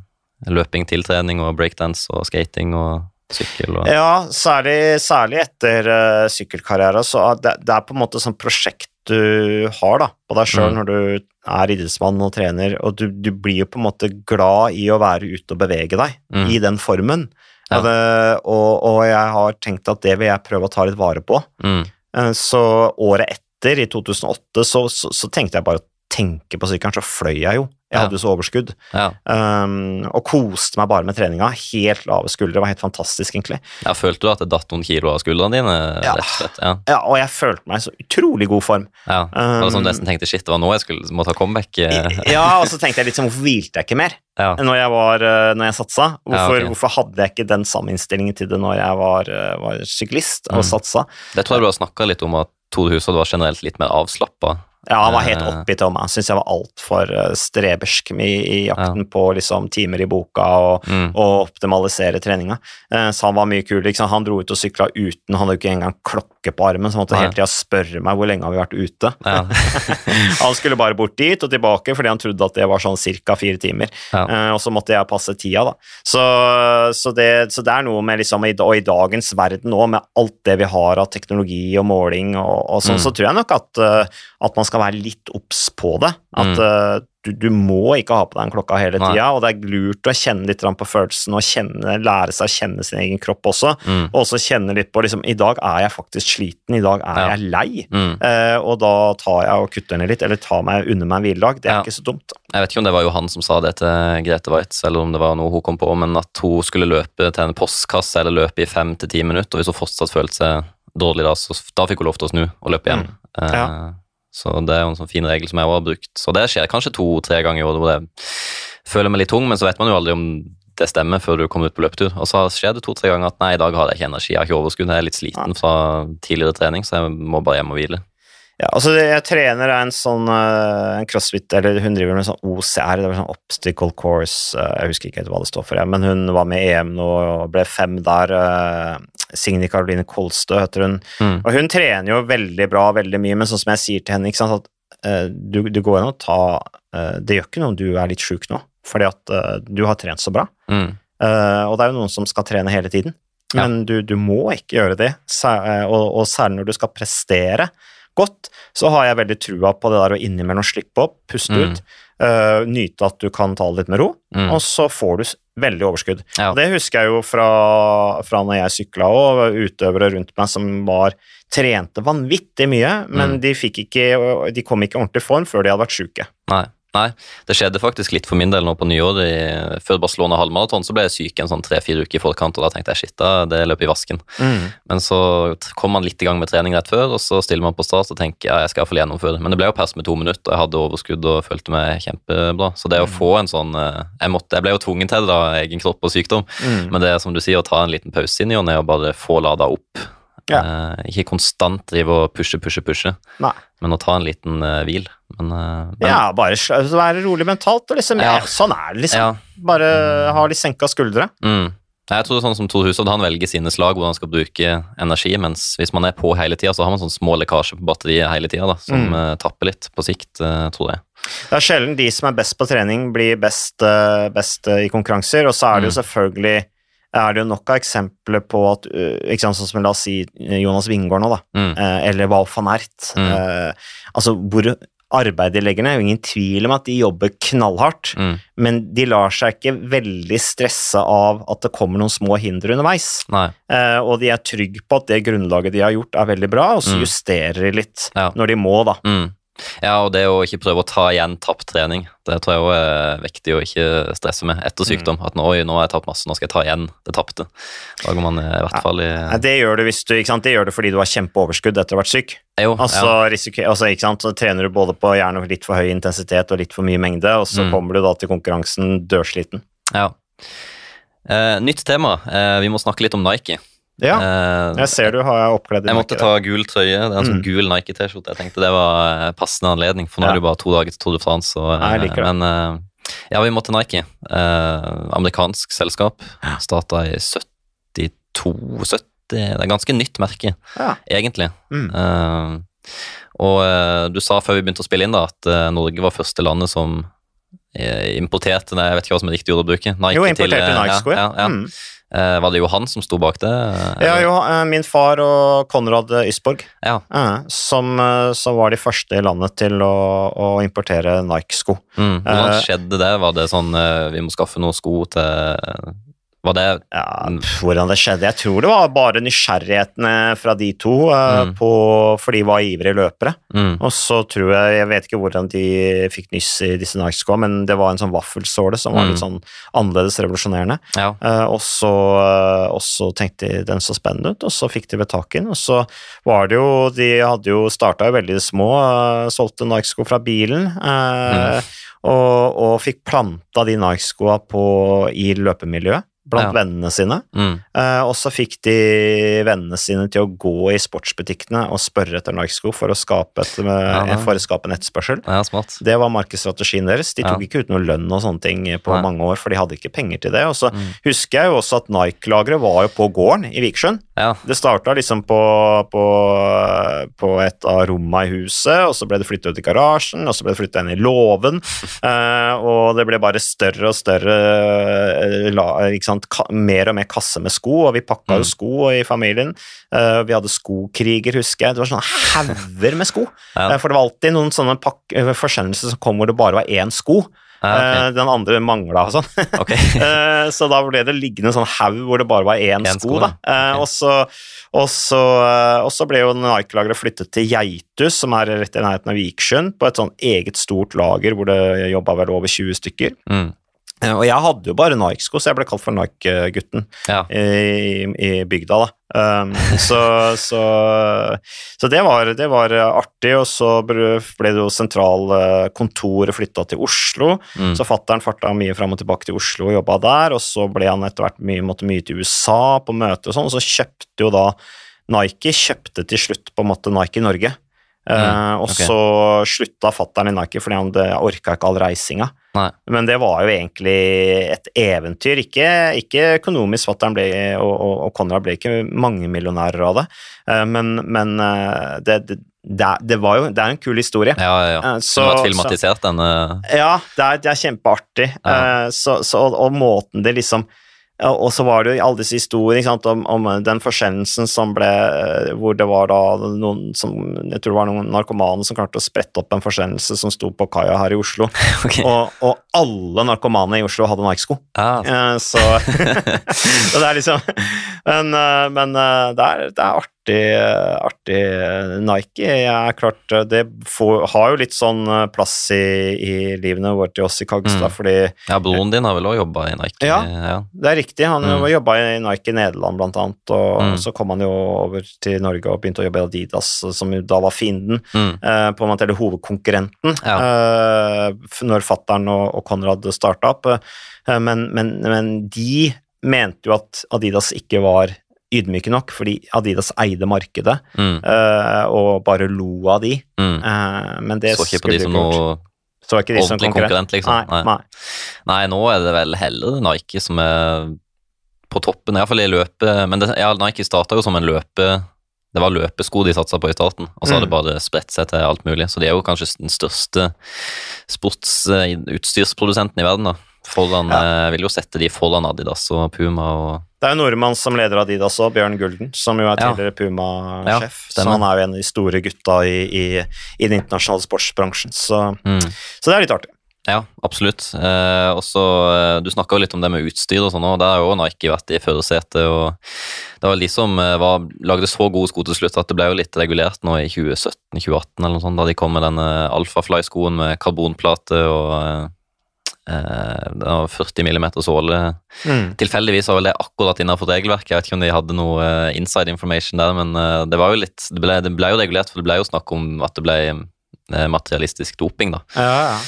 løping til trening og breakdance og skating og sykkel og Ja, særlig, særlig etter uh, sykkelkarriere, så det, det er på en måte sånn prosjekt du har da, på deg sjøl Mm. når du er idrettsmann og trener, og du, du blir jo på en måte glad i å være ute og bevege deg Mm. i den formen. Ja. Og, det, og, og jeg har tenkt at det vil jeg prøve å ta litt vare på. Mm. Eh, Så året etter, i 2008, så, så, så tenkte jeg bare å tenke på sykkelen, så fløy jeg jo. Jeg Ja. hadde jo så overskudd. Ja. Um, og koste meg bare med treninga. Helt lave skuldre. Det var helt fantastisk, egentlig. ja. Følte du at det datt noen kilo av skuldrene dine? Ja. rett og slett? Ja. Ja, og jeg følte meg i så utrolig god form. ja. Var det sånn Um, nesten tenkte shit, det var nå jeg skulle må ta comeback? Ja, og så tenkte jeg litt sånn, hvorfor hvilte jeg ikke mer Ja. når jeg, var, eh, når jeg satsa? Hvorfor, Ja, ok. hvorfor hadde jeg ikke den samme innstillingen til det når jeg var, eh, var syklist og Mm. satsa? Det tror jeg du har snakka litt om, at Tore Hushovd var generelt litt mer avslappa. Ja, han var helt oppgitt oppi til meg. Syns jeg var altfor uh, strebersk i, i jakten på liksom, timer i boka og, Mm. og optimalisere treninga. Eh, så han var mye kul. Liksom. Han dro ut og sykla uten, han hadde ikke engang klokke på armen, så han måtte Nei. hele tida spørre meg hvor lenge har vi vært ute. Ja. *laughs* han skulle bare bort dit og tilbake fordi han trodde at det var sånn ca. fire timer. Ja. Uh, og så måtte jeg passe tida, da. Så, så, det, så det er noe med liksom Og i dagens verden òg, med alt det vi har av teknologi og måling og, og sånn, Mm. så tror jeg nok at, uh, at man skal være litt obs på det. At Mm. eh, du, du må ikke ha på deg den klokka hele tida, og det er lurt å kjenne litt på følelsen og kjenne, lære seg å kjenne sin egen kropp også. Mm. Og også kjenne litt på liksom, I dag er jeg faktisk sliten, i dag er Ja. jeg lei. Mm. Eh, og da tar jeg og kutter ned litt, eller tar meg under meg en hviledag. Det er Ja. ikke så dumt. Jeg vet ikke om det var Johan som sa det til Grete Waitz, eller om det var noe hun kom på, men at hun skulle løpe til en postkasse eller løpe i fem til ti minutter, og hvis hun fortsatt følte seg dårlig da, så da fikk hun lov til å snu og løpe hjem. Mm. Ja. Så det er jo en sånn fin regel som jeg også har brukt. Så det skjer kanskje to-tre ganger i året hvor jeg føler meg litt tung, men så vet man jo aldri om det stemmer før du kommer ut på løpetur. Og så skjer det to-tre ganger at nei, i dag har jeg ikke energi, jeg har ikke overskudd, jeg er litt sliten fra tidligere trening, så jeg må bare hjem og hvile. Ja, altså Jeg trener en sånn eh, en crossfit, eller hun driver med sånn OCR, det var sånn obstacle course, eh, jeg husker ikke helt hva det står for, men hun var med i EM nå og ble fem der. Signe Caroline Kolstø heter hun. Mm. Og hun trener jo veldig bra, veldig mye, men sånn som jeg sier til henne, sant, at uh, du, du går an å ta uh, Det gjør ikke noe om du er litt sjuk nå, fordi at uh, du har trent så bra. Mm. Og det er jo noen som skal trene hele tiden, Ja. men du, du må ikke gjøre det. Sær, og, og særlig når du skal prestere godt, så har jeg veldig trua på det der å innimellom slippe opp, puste Mm. ut, eh, nyte at du kan ta det litt med ro, Mm. og så får du veldig overskudd. Ja. Og det husker jeg jo fra, fra når jeg sykla og utøvere rundt meg som var trente vanvittig mye, men Mm. de ikke De kom ikke i ordentlig form før de hadde vært sjuke. Nei. Nei, det skjedde faktisk litt for min del nå på nyåret. Før Barcelona halvmaraton så ble jeg syk en sånn tre-fire uker i forkant, og da tenkte jeg shit, da, det løper i vasken. Men så kom man litt i gang med trening rett før, og så stiller man på start og tenker ja, jeg skal iallfall gjennomføre. Men det ble jo pers med to minutter, og jeg hadde overskudd og følte meg kjempebra. Så det å få en sånn eh, Jeg, måtte, jeg ble jo tvungen til det, av egen kropp og sykdom. Mm. Men det er som du sier, å ta en liten pause inn i og ned og bare få lada opp. Ja. Uh, ikke konstant drive og pushe, pushe, pushe, Nei. men å ta en liten uh, hvil. Men, uh, men Ja, bare være rolig mentalt. Og liksom, Ja. ja. Sånn er det, liksom. ja, Bare ha litt senka skuldre. Mm. Jeg tror det er sånn som Tor Hushovd, han velger sine slag hvor han skal bruke energi, mens hvis man er på hele tida, så har man sånn små lekkasjer på batteriet hele tida, som Mm. tapper litt på sikt, tror jeg. Det er sjelden de som er best på trening, blir best, best i konkurranser, og så er det jo selvfølgelig er det jo nok av eksempler på at ikke sant, Sånn som la oss si Jonas Wingård nå, da, Mm. eh, eller Val van Ert. Mm. Eh, altså, hvor arbeidet de legger ned, er jo ingen tvil om at de jobber knallhardt, Mm. men de lar seg ikke veldig stresse av at det kommer noen små hinder underveis. Eh, og de er trygge på at det grunnlaget de har gjort, er veldig bra, og så Mm. justerer de litt Ja. når de må, da. Mm. Ja, og det å ikke prøve å ta igjen tapt trening, det tror jeg òg er viktig å ikke stresse med etter sykdom. Mm. At nå, oi, nå har jeg tapt masse, nå skal jeg ta igjen det tapte. Da går man i hvert fall i ja, det gjør du hvis du, ikke sant? Det gjør du fordi du har kjempeoverskudd etter å ha vært syk. Jo, Altså, ja. risiker, altså ikke sant? Så trener du både på gjerne litt for høy intensitet og litt for mye mengde, og så Mm. kommer du da til konkurransen dørsliten. ja. Eh, nytt tema. Eh, vi må snakke litt om Nike. Ja, Eh, jeg ser du har oppkledd Jeg måtte ta gul trøye. Det er en sånn Mm. gul Nike-T-skjorte. Jeg tenkte det var eh, passende anledning, for nå Ja. er det jo bare to dager til Tour de France. Og, jeg eh, liker det. men eh, ja, vi må til Nike. Eh, amerikansk selskap. Starta i 72-70. Det er ganske nytt merke, Ja. egentlig. Mm. Eh, og eh, du sa før vi begynte å spille inn da, at eh, Norge var første landet som eh, importerte jeg vet ikke hva som er riktig ord å bruke. Nike Jo, importerte eh, Nike-sko, ja. ja. ja, ja. Mm. Eh, var det Johan som sto bak det? Ja, jo, eh, min far og Konrad Ysborg, Ja. eh, som, eh, som var de første i landet til å, å importere Nike-sko. Mm. Hvordan Eh, skjedde det? Var det sånn eh, vi må skaffe noen sko til Var det Ja, hvordan det skjedde Jeg tror det var bare nysgjerrighetene fra de to, eh, Mm. på, for de var ivrige løpere. mm, Og så tror jeg Jeg vet ikke hvordan de fikk nyss i disse Nike-skoa, men det var en sånn vaffelsåle som var Mm. litt sånn annerledes revolusjonerende. Ja. Eh, og, så, eh, og så tenkte de den så spennende ut, og så fikk de ved tak i den. Og så var det jo De hadde jo starta jo veldig små, solgte Nike-sko fra bilen. Mm. og, og fikk planta de Nike-skoa i løpemiljøet blant Ja. vennene sine. Mm, Uh, og så fikk de vennene sine til å gå i sportsbutikkene og spørre etter Nike-sko for, å skape et, Ja, for å skape en etterspørsel. ja. Det var markedsstrategien deres. De tok ikke ut noe lønn og sånne ting på mange år, for de hadde ikke penger til det. Og så Mm. husker jeg jo også at Nike-lageret var jo på gården i Vikersund. Ja. Det starta liksom på, på, på et av rommene i huset, og så ble det flytta ut i garasjen, og så ble det flytta inn i låven, *laughs* eh, og det ble bare større og større eh, la, sant? Mer og mer kasse med sko, og vi pakka jo Mm. sko i familien. Eh, vi hadde skokriger, husker jeg. Det var sånne hauger med sko. Ja. Eh, For det var alltid noen sånne pakk- eh, forsendelser som kom hvor det bare var én sko. Ja, Eh, Den andre mangla og sånn. ok. ok. *laughs* Eh, så da ble det liggende en sånn haug hvor det bare var én En sko. da. ja. Eh, og, så, og, så, og så ble jo Nike-lageret flyttet til Geitus, som er rett i nærheten av Vikersund, på et sånn eget stort lager hvor det jobba vel over 20 stykker. Mm, og jeg hadde jo bare Nike-sko, så jeg ble kalt for Nike-gutten ja. i, i bygda, da. Um, så, *laughs* så, så det, var, det var artig, og så ble det jo sentralkontoret flytta til Oslo. Mm, Så fattern farta mye fram og tilbake til Oslo og jobba der, og så ble han etter hvert mye, måtte mye til USA på møter og sånn, og så kjøpte jo da Nike kjøpte til slutt på en måte Nike Norge. Eh, uh, og så slutta fattern i Nike fordi han orka ikke all reisinga. Nei. Men det var jo egentlig et eventyr. Ikke, ikke økonomisk, fattern og, og, og Konrad ble ikke mange millionærer av det, Eh, men, men eh, det, det, det, jo Det er en kul historie. Ja, ja, ja. Så, Som har filmatisert denne ja, det er, det er kjempeartig. Ja. Eh, så, så, og, og måten det liksom Og så var det jo alle disse historiene sant, om, om den forsendelsen som ble eh, Hvor det var da noen som Jeg tror det var noen narkomane som klarte å sprette opp en forsendelse som sto på kaia her i Oslo. *laughs* Okay. Og, og alle narkomane i Oslo hadde Nike-sko. Ja, Eh, så, *laughs* så det er liksom Men, eh, men eh, det, er, det er artig, eh, artig Nike. Jeg er klart Det får, har jo litt sånn plass i, i livene våre til oss i Kagstad, Mm. fordi ja broren din har vel òg jobba i Nike? Ja. ja. det er riktig. Han Mm. jobba i Nike i Nederland, blant annet, og Mm. så kom han jo over til Norge og begynte å jobbe i Adidas, som da var fienden. Mm. eh, på en måte, eller hovedkonkurrenten, Ja. eh, når fattern og, og Konrad starta opp. Men, men, men de mente jo at Adidas ikke var ydmyke nok, fordi Adidas eide markedet Mm. uh, og bare lo av de. Mm. Uh, men det Så ikke på de som noe de som ordentlig konkurrent, liksom. Nei, Nei. nei. Nei, nå er det vel heller Nike som er på toppen, iallfall i løpet. Men det, ja, Nike starta jo som en løpe... Det var løpesko de satsa på i starten, og så har Mm. det bare spredt seg til alt mulig. Så de er jo kanskje den største sportsutstyrsprodusenten i verden, da. Foran, Ja. eh, vil jo sette de Folland Adidas og Puma og Det er jo nordmann som leder Adidas òg, Bjørn Gulden, som jo er Ja. tidligere Puma-sjef. Ja, så han er jo en av de store gutta i, i, i den internasjonale sportsbransjen, så, mm. så det er litt artig. Ja, absolutt. Eh, også, eh, du snakka litt om det med utstyr og sånn, og der har jo Nike vært i førersetet. Det var de som eh, var, lagde så gode sko til slutt at det ble jo litt regulert nå i 2017-2018, eller noe sånt, da de kom med denne Alfa Fly-skoen med karbonplate og det var 40 mm såle. Mm. Tilfeldigvis var vel det akkurat innenfor regelverket. Jeg vet ikke om de hadde noe eh, inside information der, men eh, det var jo litt Det ble, det ble jo regulert, for det ble jo snakk om at det ble eh, materialistisk doping, da. Ja, ja.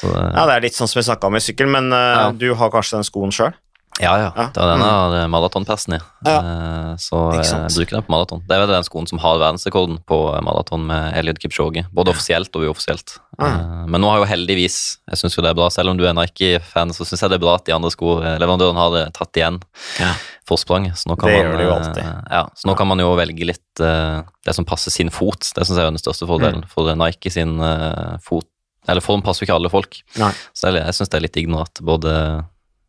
Så, eh, Ja, det er litt sånn som vi snakka om i sykkel, men eh, Ja. du har kanskje den skoen sjøl? Ja, ja. Ja. Det var den jeg har maratonpersen i. Ja. Eh, Så jeg bruker den på maraton. Det er vel den skoen som har verdensrekorden på maraton med Eliud Kipchoge. Både offisielt og uoffisielt. Ja. Eh, Men nå har jo heldigvis, jeg syns jo det er bra, selv om du er Nike-fan, så syns jeg det er bra at de andre skoleverandørene har tatt igjen Ja. forspranget. Så nå kan Det man, gjør de jo eh, alltid. Ja, så nå kan man jo velge litt eh, det som passer sin fot. Det syns jeg er den største fordelen. Mm. For Nike sin eh, fot Eller form passer jo ikke alle folk. Nei. Så jeg, jeg syns det er litt ignorant. både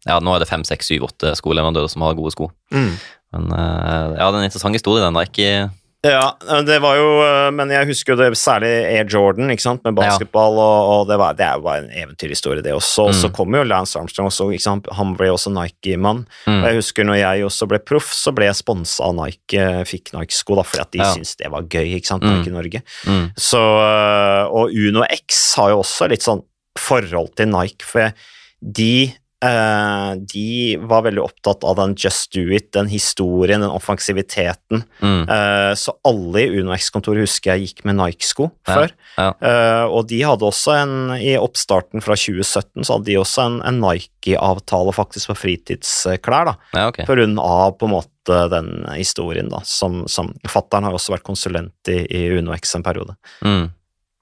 Ja, nå er det fem, seks, syv, åtte skoleverandører som har gode sko. Mm. Men eh, ja, det er en interessant historie, den. Nike Ja, det var jo eh, Men jeg husker jo det særlig Air Jordan, ikke sant, med basketball, ja. og, og, det, var, det er jo bare en eventyrhistorie, det også. Og mm. så kom jo Lance Armstrong også, ikke sant? han ble også Nike-mann. Mm. Og jeg husker når jeg også ble proff, så ble jeg sponsa av Nike, fikk Nike-sko da, fordi at de ja. syntes det var gøy, ikke sant, Nike mm. Norge. Mm. Så, eh, og Uno X har jo også litt sånn forhold til Nike, for de Uh, de var veldig opptatt av den just do it, den historien, den offensiviteten. Mm. Uh, så alle i UnoX-kontoret husker jeg gikk med Nike-sko ja, før. Ja. Uh, og de hadde også en I oppstarten fra 2017 så hadde de også en, en Nike-avtale faktisk på fritidsklær. da, ja, okay. For grunn av på en måte den historien, da, som, som Fattern har også vært konsulent i, i UnoX en periode. Mm.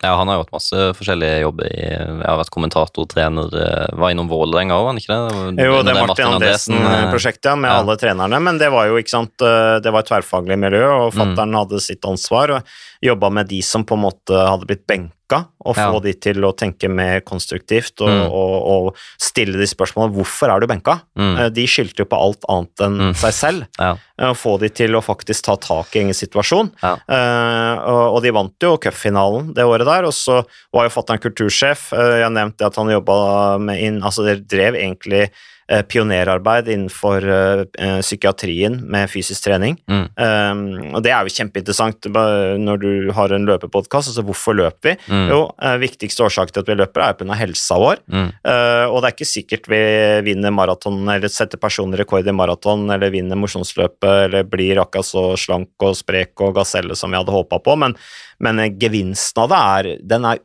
Ja, han har jo hatt masse forskjellige jobber. I, jeg har vært kommentator, trener, eh, var innom Vålerenga òg, var han ikke det? Jo, det er Martin Andresen-prosjektet, ja, med ja. alle trenerne. Men det var jo ikke sant, eh, det var et tverrfaglig miljø, og mm. fattern mm. hadde sitt ansvar. og Jobba med de som på en måte hadde blitt benka boka, og få ja. de til å tenke mer konstruktivt og, mm. og, og, stille de spørsmålene 'Hvorfor er du benka?' Mm. Eh, de skyldte jo på alt annet enn mm. seg selv. Ja. Eh, få de til å faktisk ta tak i egen situasjon. Ja. Uh, og, de vant jo cupfinalen det året der, og så var jo fatter'n kultursjef. Jeg nevnte at han jobba med inn Altså, dere drev egentlig pionerarbeid innenfor eh, eh, psykiatrien med fysisk trening. Mm. Um, og det er jo kjempeinteressant når du har en løpepodkast. Altså hvorfor løper vi? Mm. Jo, viktigste årsak til at vi løper, er pga. helsa vår. Mm. Uh, og det er ikke sikkert vi vinner maraton eller setter personlig rekord i maraton eller vinner mosjonsløpet eller blir akkurat så slank og sprek og gaselle som vi hadde håpa på, men, men gevinsten av det er, den er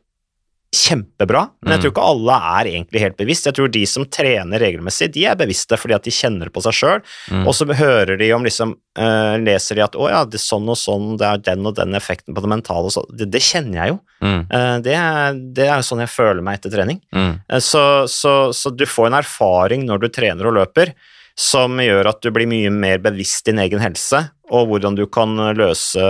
kjempebra, men jeg tror mm. ikke alle er egentlig helt bevisst. Jeg tror de som trener regelmessig, de er bevisste fordi at de kjenner på seg sjøl, mm. og så hører de om liksom uh, Leser de at 'å ja, det er sånn og sånn, det er den og den effekten på det mentale' så, det, det, kjenner jeg jo. Mm. Uh, det, er, det, er, sånn jeg føler meg etter trening. Mm. Uh, så, så, så, du får en erfaring når du trener og løper, som gjør at du blir mye mer bevisst din egen helse, og hvordan du kan løse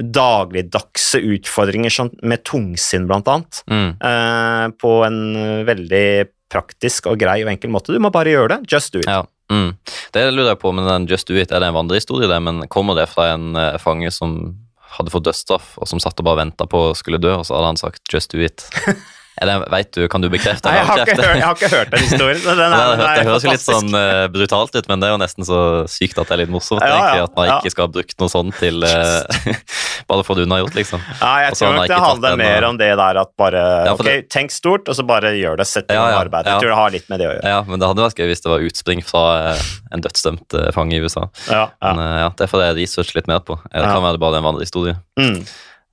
dagligdagse utfordringer som, med tungsinn, blant annet, mm. eh, på en veldig praktisk og grei og enkel måte. Du må bare gjøre det. Just do it. Ja. Mm. Det lurer jeg på, men den Just do it, er det en vandrehistorie, det? Men kommer det fra en uh, fange som hadde fått dødsstraff, og som satt og bare venta på å skulle dø, og så hadde han sagt 'just do it'? *laughs* Det, vet du, Kan du bekrefte jeg, har ikke hørt, jeg har ikke hørt den historien. Den *laughs* er, den er det høres jo litt sånn uh, brutalt ut, men det er jo nesten så sykt at det er litt morsomt. Ja, ja, at man ikke skal ha brukt noe sånt til uh, *laughs* Bare få det unnagjort, liksom. Ja, jeg tror nok det handler mer om det der at bare Ok, det, tenk stort, og så bare gjør det. Sett i ja, arbeid. Jeg tror det har litt med det å gjøre. Ja, men det hadde vært gøy hvis det var utspring fra uh, en dødsdømt fange i USA. Ja, Men ja, det får jeg researche litt mer på. Det kan være bare en vandrehistorie. Mm.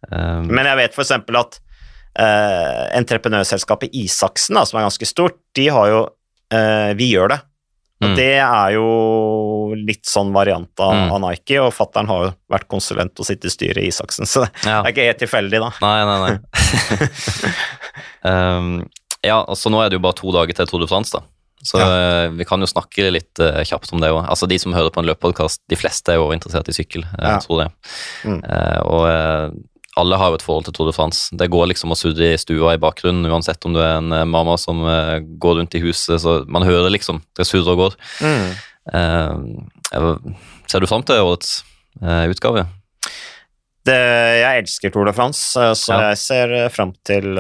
Um, men jeg vet for eksempel at uh, entreprenørselskapet Isaksen, da, som er ganske stort, de har jo eh, Vi gjør det. Og mm. det er jo litt sånn variant av, mm. av Nike, og fattern har jo vært konsulent og sittet i styret i Isaksen, så ja. det er ikke helt tilfeldig, da. Nei, nei, nei. um, *laughs* ja, altså nå er det jo bare to dager til Tour de France, da. Så ja. uh, vi kan jo snakke litt uh, kjapt om det òg. Altså, de som hører på en løpepodkast, de fleste er jo interessert i sykkel, jeg ja. tror det. Mm. Uh, og alle har jo et forhold til Tour de France. Det går liksom å surre i stua i bakgrunnen, uansett om du er en eh, mamma som uh, går rundt i huset. så Man hører liksom det surrer og går. Mm. Uh, ser du fram til årets uh, utgave? Det, jeg elsker Tour de France, så ja. jeg ser fram til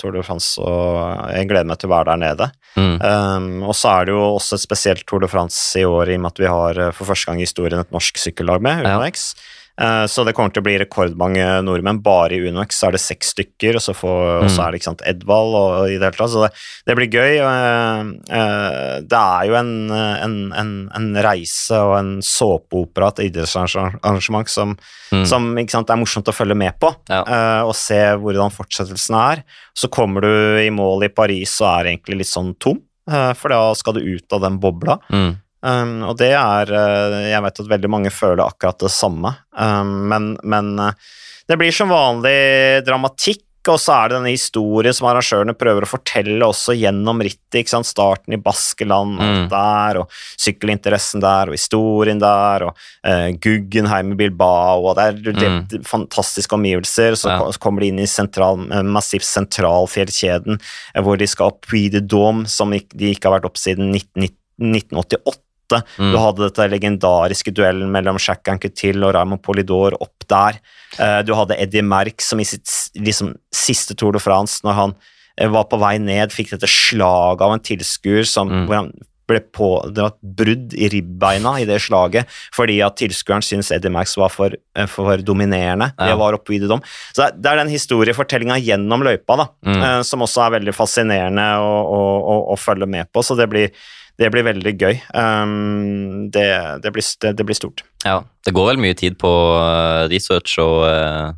Tour de France, og jeg gleder meg til å være der nede. Mm. Um, og så er det jo også et spesielt Tour de France i år, i og med at vi har for første gang i historien et norsk sykkellag med, UnoX. Ja. Eh, så det kommer til å bli rekordmange nordmenn. Bare i Unox så er det seks stykker, og så, får, mm. og så er det sant, Edvald og, og i det hele tatt. Så det, det blir gøy. Uh, uh, det er jo en, en, en, en, reise og en såpeopera, til idrettsarrangement som, mm. som sant, er morsomt å følge med på, ja. og se hvordan fortsettelsen er. Så kommer du i mål i Paris og er egentlig litt sånn tom, for da skal du ut av den bobla. Mm. Um, og det er uh, Jeg vet at veldig mange føler akkurat det samme, um, men, men uh, det blir som vanlig dramatikk, og så er det denne historien som arrangørene prøver å fortelle også gjennom rittet. Starten i Baskeland mm. der, og sykkelinteressen der, og historien der, og uh, Guggenheim i Bilbao, og det er, det det, mm. fantastiske omgivelser. Så ja. kommer de inn i sentral, massivt sentralfjellkjeden, hvor de skal opp Puy de Dôme, som de ikke har vært opp siden 1990 1988 Mm. Du hadde dette legendariske duellen mellom Jack Anquetil og Raymond Polidor opp der. Uh, du hadde Eddie Merck som i sitt liksom, siste Tour de France, når han uh, var på vei ned, fikk dette slaget av en tilskuer mm. hvor han ble pådratt brudd i ribbeina i det slaget fordi at tilskueren syntes Eddie Max var for, eh, for dominerende. Ja. Det var oppvidet om. Så det er den historiefortellinga gjennom løypa da, mm. Eh, som også er veldig fascinerende å, å, å, å følge med på. Så det blir, det blir veldig gøy. Um, det, det, blir, det, det, blir, stort. Ja, det går vel mye tid på uh, research og uh,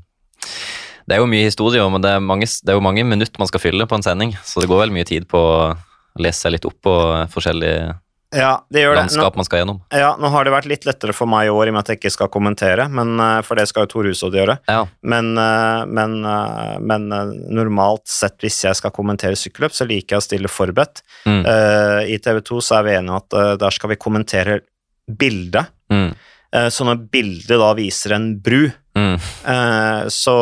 Det er jo mye historier, men det er, mange, det er jo mange minutter man skal fylle på en sending, så det går vel mye tid på å lese seg litt opp på forskjellige ja, landskap man skal gjennom. Ja, Nå har det vært litt lettere for meg i år i og med at jeg ikke skal kommentere, men, eh, for det skal jo Tor Hushovd gjøre. Ja. Men, eh, men, eh, men, normalt sett, hvis jeg skal kommentere sykkelløp, så liker jeg å stille forberedt. Mm. Uh, I TV 2 så er vi enige om at uh, der skal vi kommentere bildet. Mm. Uh, så når bildet da viser en bru, mm. så,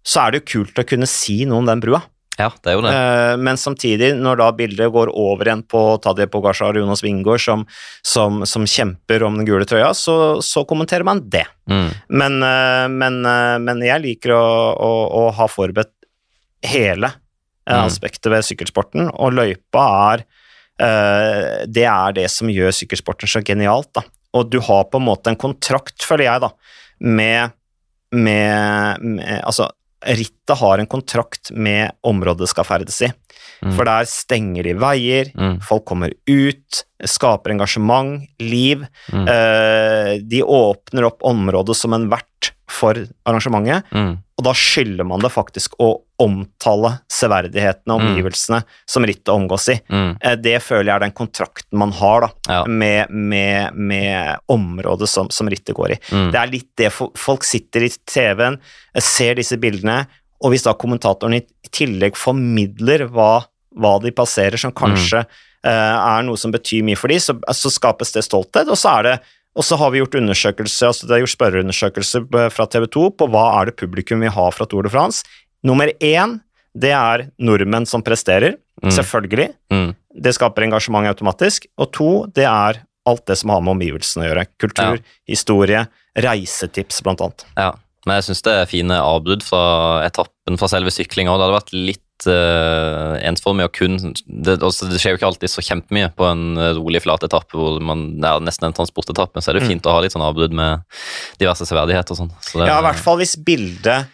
så er det jo kult å kunne si noe om den brua. Ja, det er jo det. Uh, men samtidig, når da bildet går over igjen på Tadje Pogasjar og Jonas Wingård som, som, som, kjemper om den gule trøya, så, så kommenterer man det. Mm. Men, uh, men, uh, men, jeg liker å, å, å ha forberedt hele mm. aspektet ved sykkelsporten, og løypa er Det er det som gjør sykkelsporten så genialt, da. Og du har på en måte en kontrakt, føler jeg, da, med, med, med Altså, rittet har en kontrakt med området det skal ferdes i. Mm. For der stenger de veier, mm. folk kommer ut, skaper engasjement, liv. Mm. Eh, de åpner opp området som en vert for arrangementet, mm. Og da skylder man det faktisk å omtale severdighetene og mm. omgivelsene som rittet omgås i. Mm. Eh, det føler jeg er den kontrakten man har da, ja. med, med, med, området som, som rittet går i. Det er litt det folk sitter i TV-en, ser disse bildene, og hvis da kommentatoren i tillegg formidler hva, hva de passerer, som kanskje mm. uh, er noe som betyr mye for dem, så, så, skapes det stolthet. Og så, er det, og så har vi gjort undersøkelse, altså det er gjort spørreundersøkelser fra TV 2 på hva er det publikum vil ha fra Tour de France. Nummer én det er nordmenn som presterer, mm. selvfølgelig. Mm. Det skaper engasjement automatisk. Og to, det er alt det som har med omgivelsene å gjøre. Kultur, ja. historie, reisetips, blant annet. Ja. Men jeg syns det er fine avbud fra etappen fra selve syklinga. Det hadde vært litt uh, ensformig å kun det, også, det, skjer jo ikke alltid så kjempemye på en rolig, flat etappe hvor man er nesten en transportetappe. Så er det mm. fint mm. å ha litt sånn avbrudd med diverse severdigheter og sånn. Så ja, i hvert fall hvis bildet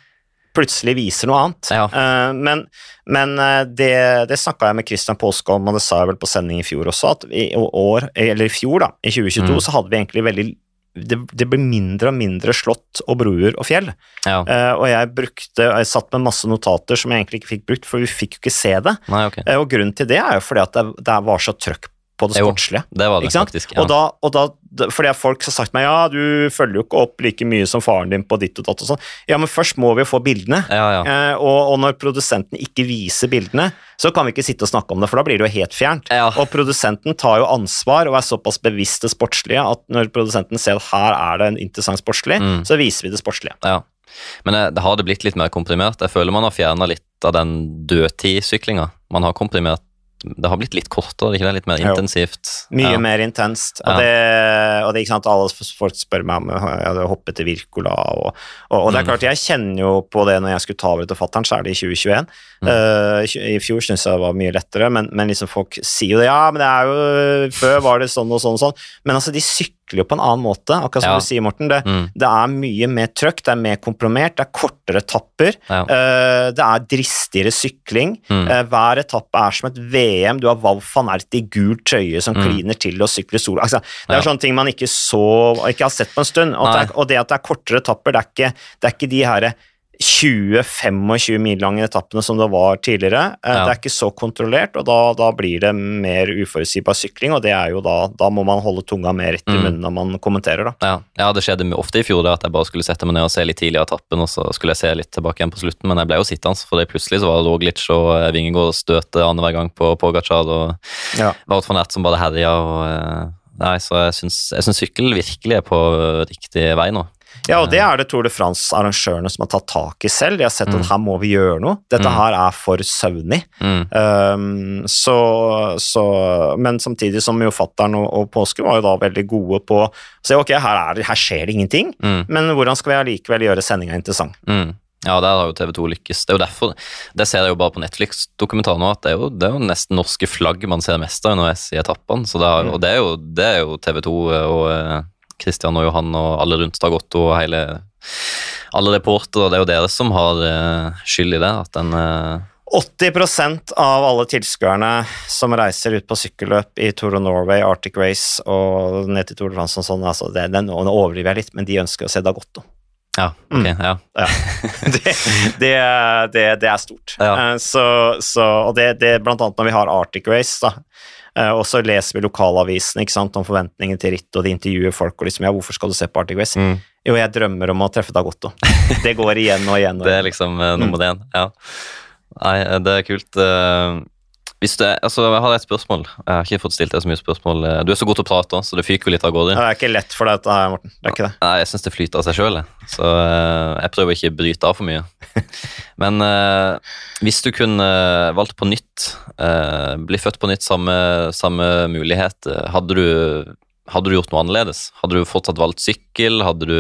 plutselig viser noe annet. Ja. Uh, men, men det, det snakka jeg med Christian om, og det sa jeg vel på sending i fjor også, at i år, eller i fjor, da, i 2022, mm. så hadde vi egentlig veldig det, det blir mindre og mindre slott og broer og fjell. Ja. Uh, og jeg brukte, jeg satt med masse notater som jeg egentlig ikke fikk brukt, for vi fikk jo ikke se det. Nei, okay. uh, og grunnen til det er jo fordi at det, det var så trøkk på det sportslige. Jo, det var det faktisk, ja. Og da, og da, fordi folk har sagt meg ja, du følger jo ikke opp like mye som faren din på ditt og datt og sånn. Ja, men først må vi jo få bildene. Ja, ja. Eh, og, og, når produsenten ikke viser bildene, så kan vi ikke sitte og snakke om det, for da blir det jo helt fjernt. Ja. Og produsenten tar jo ansvar og er såpass bevisst det sportslige at når produsenten ser at her er det en interessant sportslig, mm. så viser vi det sportslige. Ja. Men det, har det blitt litt mer komprimert? Jeg føler man har fjerna litt av den dødtidssyklinga. Man har komprimert det har blitt litt kortere, ikke det? Litt mer intensivt? Jo, mye ja. mer intenst. Og, ja. det, og det, ikke sant, alle folk spør meg om jeg hadde hoppet til Virkola, Og, og, og, det er mm. klart, jeg kjenner jo på det når jeg skulle ta over til fatter'n, er i 2021. Mm. Uh, I fjor syntes jeg det var mye lettere, men, men liksom folk sier jo det. Ja, men det er jo Før var det sånn og sånn og sånn. Men altså, de sykler sykler jo på en annen måte, akkurat som ja. du sier, Morten. Det, mm. det, er mye mer trøkk, det er mer komprimert, det er kortere etapper. Ja. Uh, det er dristigere sykling. Mm. Uh, hver etappe er som et VM. Du har Wav van Ert i gul trøye som mm. kliner til og sykler solo. Altså, det er ja. sånne ting man ikke, så, ikke har sett på en stund. Og det, er, og det, at det er kortere etapper, det er ikke, det er ikke de herre 20-25 mil lange etappene som det var tidligere. Eh, ja. Det er ikke så kontrollert, og da, da, blir det mer uforutsigbar sykling. Og det er jo da, da må man holde tunga mer rett i mm. munnen når man kommenterer, da. Ja. ja, det skjedde ofte i fjor da, at jeg bare skulle sette meg ned og se litt tidlig av etappen, og så skulle jeg se litt tilbake igjen på slutten, men jeg ble jo sittende, for det plutselig så var det Roglic og eh, Vingegård støte annenhver gang på Pogacar, og ja. Wout van Ert som bare herja. og... Eh, nei, så jeg syns sykkel virkelig er på riktig vei nå. Ja, og det er det Tour de France-arrangørene som har tatt tak i selv. De har sett at her må vi gjøre noe. Dette her er for søvnig. Mm. Um, så, så, men samtidig som jo fattern og, og påske var jo da veldig gode på å si ok, her, er det, her skjer det ingenting, Mm. men hvordan skal vi allikevel gjøre sendinga interessant? Mm. Ja, der har jo TV 2 lykkes. Det er jo derfor, det ser jeg jo bare på Netflix-dokumentar nå, at det er, jo, det er jo nesten norske flagg man ser mest av underveis i etappene. Så og det er, jo, det er jo TV 2 og eh, Christian og Johan og alle rundt Dag Otto og hele alle reportere, det er jo dere som har eh, skyld i det. At den eh, 80% av alle tilskuerne som reiser ut på sykkelløp i Tour of Norway, Arctic Race og ned til Tour de France og sånn, altså det, det, nå overdriver jeg litt, men de ønsker å se Dagotto. Ja, ok, ja. Ja. *laughs* det, det, det, det er stort. Ja. Eh, Så, så, og det, det blant annet når vi har Arctic Race, da. Eh, Og så leser vi lokalavisen ikke sant, om forventningene til ritt, og de intervjuer folk og liksom Ja, hvorfor skal du se på Arctic Race? Mm. Jo, jeg drømmer om å treffe Dagotto. *laughs* Det går igjen og igjen. Og Det er igjen. liksom eh, nummer én. Ja. Nei, eh, det er kult. Eh, hvis det, altså, jeg har et spørsmål. Jeg har ikke fått stilt deg så mye spørsmål. Eh, Du er så god til å prate, så det fyker litt av gårde. Det er ikke lett for deg dette her, Morten. Det er ikke det. Nei, jeg syns det flyter av seg sjøl, så eh, jeg prøver ikke å bryte av for mye. *laughs* Men eh, hvis du kunne valgt på nytt, eh, bli født på nytt, samme, samme mulighet, eh, hadde du, hadde du gjort noe annerledes? Hadde du fortsatt valgt sykkel? Hadde du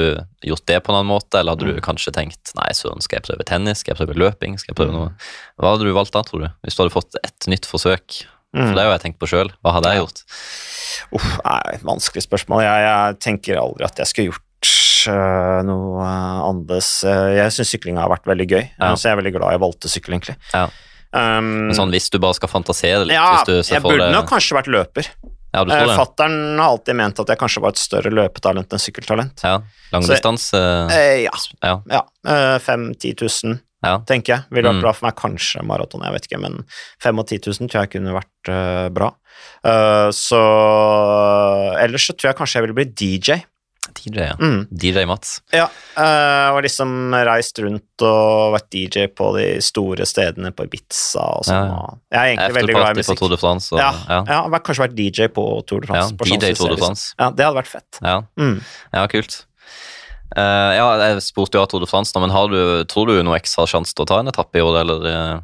gjort det på en annen måte? Eller hadde du kanskje tenkt nei, søren, skal jeg prøve tennis? Skal jeg prøve løping? Skal jeg prøve noe? Hva hadde du valgt da, tror du? Hvis du hadde fått et nytt forsøk? For det har jo jeg tenkt på sjøl. Hva hadde jeg gjort? Uff, nei, vanskelig spørsmål. Jeg, jeg tenker aldri at jeg skulle gjort øh, noe øh, annerledes. Øh, Jeg syns sykling har vært veldig gøy, Ja. så jeg er veldig glad jeg valgte sykkel, egentlig. Ja. Um, Men sånn, hvis du bare skal fantasere litt ja, jeg burde deg- nok kanskje vært løper. Ja, det? Fattern har alltid ment at jeg kanskje var et større løpetalent enn sykkeltalent. Ja, langdistanse Eh, ja. Ja. ja. Uh, 5000-10 000, ja. tenker jeg. Ville vært Mm. bra for meg. Kanskje maraton, jeg vet ikke, men 5 og 10 000 tror jeg kunne vært uh, bra. Uh, så Ellers så tror jeg kanskje jeg ville bli DJ. DJ, ja. Mm. DJ Mats. Ja, jeg og liksom reist rundt og vært DJ på de store stedene på Ibiza og sånn. Ja. Jeg er egentlig veldig glad i musikk. Tour de France. Og, Ja, ja. ja, vært, kanskje vært DJ på Tour de France. Ja, DJ Champs-Élysées, Tour de. France. Ja, det hadde vært fett. Ja, Mm. ja kult. Uh, ja, jeg spurte jo av Tour de France, men har du, tror du noe ekstra sjanse til å ta en etappe i år, eller? eh,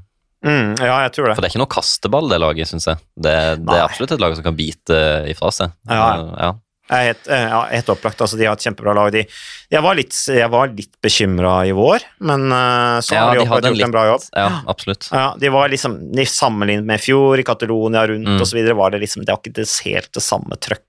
Mm, ja, jeg tror det. For det er ikke noe kasteball, det laget, syns jeg. Det, det er absolutt et lag som kan bite ifra seg. Ja. Eh, ja. Er helt, eh, ja, helt opplagt. Altså, de har et kjempebra lag. De, jeg var litt, jeg var litt bekymra i vår, men eh, så Ja, har de, de hadde en gjort en bra jobb. ja, absolutt. Ja, de var liksom, Sammenlignet med i fjor, i Catalonia rundt Mm. videre, var det liksom, det var ikke helt det samme trøkket.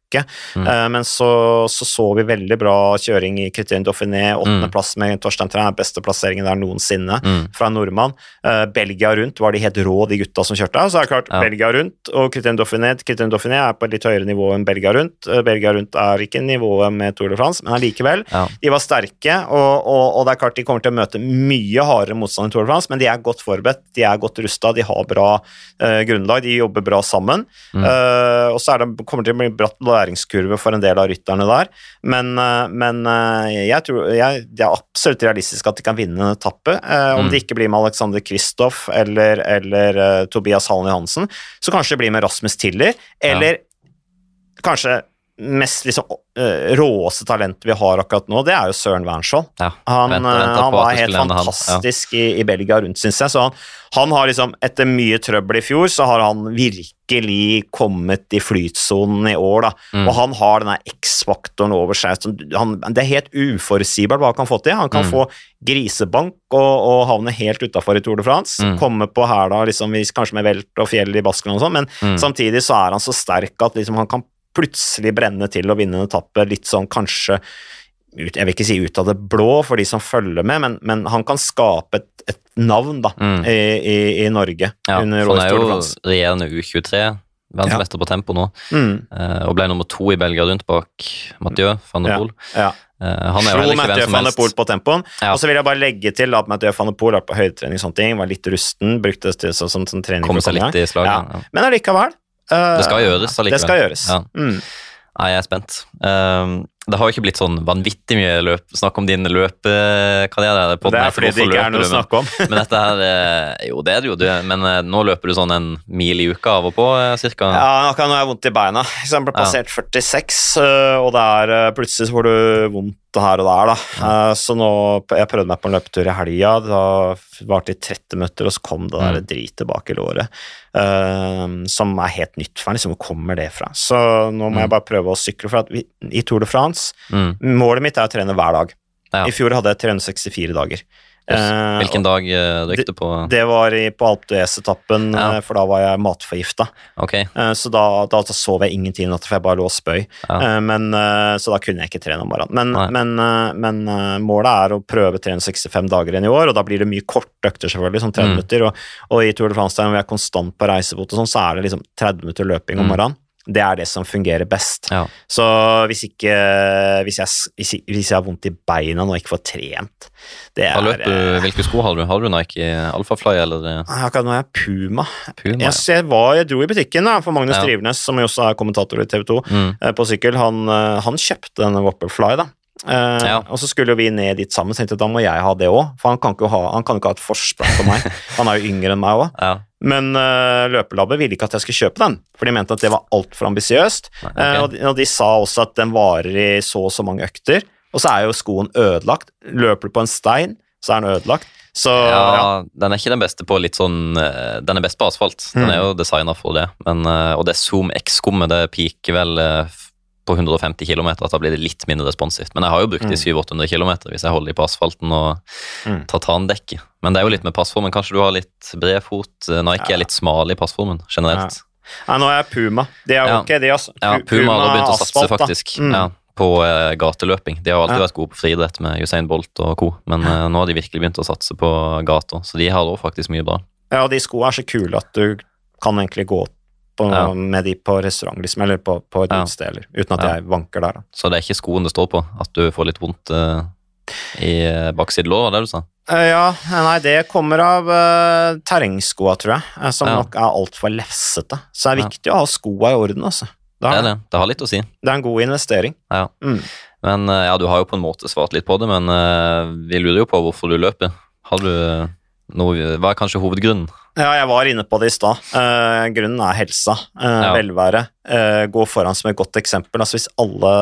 Mm. Eh, men så, så så vi veldig bra kjøring i Criterion Dauphiné, åttendeplass med Torstein Træn, beste plasseringen der noensinne Mm. fra en nordmann. Eh, Belgia rundt var de helt rå, de gutta som kjørte. Så er det klart, Ja. Belgia rundt og Criterion Dauphiné Criterion Dauphiné er på et litt høyere nivå enn Belgia rundt. Eh, Belgia rundt er ikke nivået med Tour de France, men allikevel. Ja. De var sterke, og, og, og det er klart de kommer til å møte mye hardere motstand i Tour de France, men de er godt forberedt, de er godt rusta, de har bra eh, grunnlag, de jobber bra sammen. Mm. Eh, og så er det, kommer det til å bli bratt læringskurve for en del av rytterne der, men, eh, men eh, jeg tror jeg, det er absolutt realistisk at de kan vinne en etappe. Eh, om Mm. det ikke blir med Alexander Kristoff eller, eller Tobias Hallen Johansen, så kanskje det blir med Rasmus Tiller, eller kanskje mest liksom, råeste talentet vi har akkurat nå, det er jo Søren Wernskjold. Ja. Han, han var helt fantastisk han. Ja. i, i Belgia rundt, syns jeg. Så han, han har liksom, etter mye trøbbel i fjor, så har han virkelig kommet i flytsonen i år, da. Mm. Og han har den X-faktoren over seg. Det er helt uforutsigbart hva han kan få til. Han kan Mm. få grisebank og, og havne helt utafor i Tour de France. Mm. Komme på da, liksom, kanskje med velt og fjell i Baskeland og sånn, men Mm. samtidig så er han så sterk at liksom, han kan plutselig brenne til og vinne en etappe litt sånn kanskje ut, Jeg vil ikke si ut av det blå for de som følger med, men, men han kan skape et, et navn da, Mm. i, i, i Norge Ja, under for han er jo regjerende U23, verdensmester på tempo nå, Mm, eh, og ble nummer to i Belgia rundt bak Mathieu van der Ja. Poel. ja. Eh, Han er Slo Mathieu van der. Poel på tempoen. Ja. Og så vil jeg bare legge til at Mathieu van der Poel var på høydetrening sånne ting, var litt rusten, brukte det til, som, som, som trening. Kom seg litt i slaget. Ja. Ja. Men allikevel. Eh, Det skal gjøres allikevel. Det skal gjøres. Ja. Mm. Nei, jeg er spent. Um, det har jo ikke blitt sånn vanvittig mye løp, snakk om din løpekarriere. Det er fordi det ikke er noe å snakke om. *laughs* men dette her, eh, jo det er det jo, du, men eh, nå løper du sånn en mil i uka av og på, eh, cirka? Ja, akkurat nå har jeg vondt i beina. Jeg ble passert ja. 46, og det er plutselig så får du vondt her og der, da. Så nå Jeg prøvde meg på en løpetur i helga. Da varte i 30 minutter, og så kom det der mm. dritet bak i låret. Som er helt nytt for meg. Liksom, hvor kommer det fra? Så nå må mm. jeg bare prøve å sykle. For at vi, i Tour de France mm. Målet mitt er å trene hver dag. Ja. I fjor hadde jeg 364 dager. Yes. Hvilken dag uh, gikk du på? Det var i, på Alp d'Huez-etappen, ja. uh, for da var jeg matforgifta. Okay. så da, da, da, sov jeg ingenting i natt, for jeg bare lå og spøy. Ja. men, så da kunne jeg ikke trene om morgenen. Men, men, men målet er å prøve 365 dager igjen i år, og da blir det mye korte økter, selvfølgelig, sånn 30 mm. minutter. Og, og, i Tour de France, der vi er konstant på reisefot, og sånn, så er det liksom 30 minutter løping om mm. morgenen det er det som fungerer best. Ja. Så hvis, ikke, hvis, jeg, hvis, hvis, jeg, har vondt i beina og ikke får trent det er, løp, eh, Hvilke sko har du? Har du Nike Alphafly eller? Akkurat nå er jeg Puma. Puma jeg, jeg, var, jeg, dro i butikken da, for Magnus ja. Drivnes, som jo også er kommentator i TV 2, mm. Eh, på sykkel. Han, eh, han kjøpte denne Wopperfly. da. Uh, ja. Og så skulle vi ned dit sammen, så tenkte jeg da må jeg ha det òg. For han kan, ikke ha, han kan ikke ha et forsprang på meg. *laughs* han er jo yngre enn meg òg. Ja. Men uh, løpelabbet ville ikke at jeg skulle kjøpe den, for de mente at det var altfor ambisiøst. Okay. Uh, og, og, de sa også at den varer i så og så mange økter. Og så er jo skoen ødelagt. Løper du på en stein, så er den ødelagt. Så, ja, ja, Den er ikke den beste på litt sånn Den er best på asfalt. Den mm. er jo designa for det. Men, og det Zoom X-skummet det piker vel på 150 km at da blir det litt mindre responsivt. Men jeg har jo brukt de 700-800 km hvis jeg holder de på asfalten og mm. tartandekket. Men det er jo litt med passformen. Kanskje du har litt bred fot? Nike ja. er litt smal i passformen generelt. Ja. ja nå er jeg Puma. Det er jo ikke de, altså. Ja, Puma, har begynt å satse, faktisk. Mm. Ja, på uh, gateløping. De har alltid ja. vært gode på friidrett med Usain Bolt og co., men uh, nå har de virkelig begynt å satse på gata, så de har òg faktisk mye bra. Ja, de skoene er så kule at du kan egentlig gå på, ja. med de på restaurant, liksom, eller på, på et ja. utested, uten at ja. jeg vanker der. Da. Så det er ikke skoen det står på? At du får litt vondt uh, i baksidelåret, var det du sa? Uh, ja, nei, det kommer av uh, terrengskoa, tror jeg, som nok er altfor lefsete. Så det er viktig å ha skoa i orden, altså. Det, er det. det har litt å si. Det er en god investering. Ja. Mm. Men ja, du har jo på en måte svart litt på det, men vi lurer jo på hvorfor du løper. Har du noe, hva er kanskje hovedgrunnen? Ja, jeg var inne på det i stad. Uh, grunnen er helsa. Uh, ja. Velvære. Uh, gå foran som et godt eksempel. Altså, hvis alle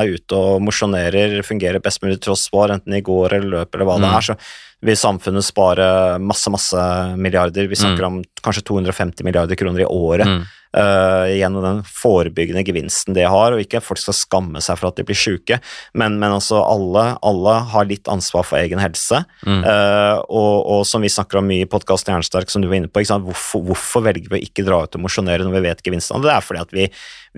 er ute og mosjonerer, fungerer best mulig tross for, enten i går eller løp eller hva mm. det er, så vil samfunnet spare masse, masse milliarder. Vi snakker mm. om kanskje 250 milliarder kroner i året. Mm uh, gjennom den forebyggende gevinsten det har, og ikke folk skal skamme seg for at de blir syke, men, men altså alle, alle, har litt ansvar for egen helse. Mm. Uh, og, og, som vi snakker om mye i podkasten Jernsterk, som du var inne på, hvorfor, hvorfor, velger vi å ikke dra ut og mosjonere når vi vet gevinstene? Det er fordi at vi,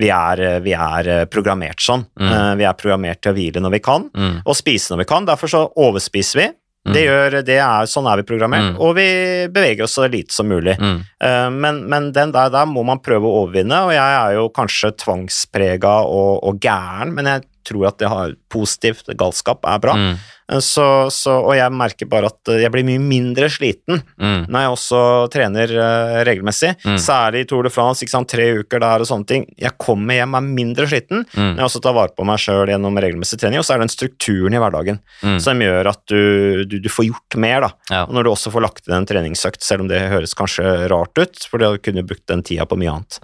vi, er, vi er, programmert sånn. Mm. Uh, vi er programmert til å hvile når vi kan, mm. og spise når vi kan. Derfor så overspiser vi. Mm. Det gjør, det er, sånn er vi programmert, mm. og vi beveger oss så lite som mulig. Mm. Uh, men, men, den der, der må man prøve å overvinne, og jeg er jo kanskje tvangsprega og, og gæren, men jeg tror at det har positivt galskap er bra. Mm. Eh, så, så, og jeg merker bare at jeg blir mye mindre sliten mm. når jeg også trener uh, regelmessig. Mm. Særlig i Tour de France, ikke sant, tre uker der og sånne ting. Jeg kommer hjem er mindre sliten mm. når jeg også tar vare på meg sjøl gjennom regelmessig trening. Og så er det den strukturen i hverdagen mm. som gjør at du, du, du, får gjort mer. da. Ja. Og når du også får lagt inn en treningsøkt, selv om det høres kanskje rart ut, for du kunne brukt den tida på mye annet.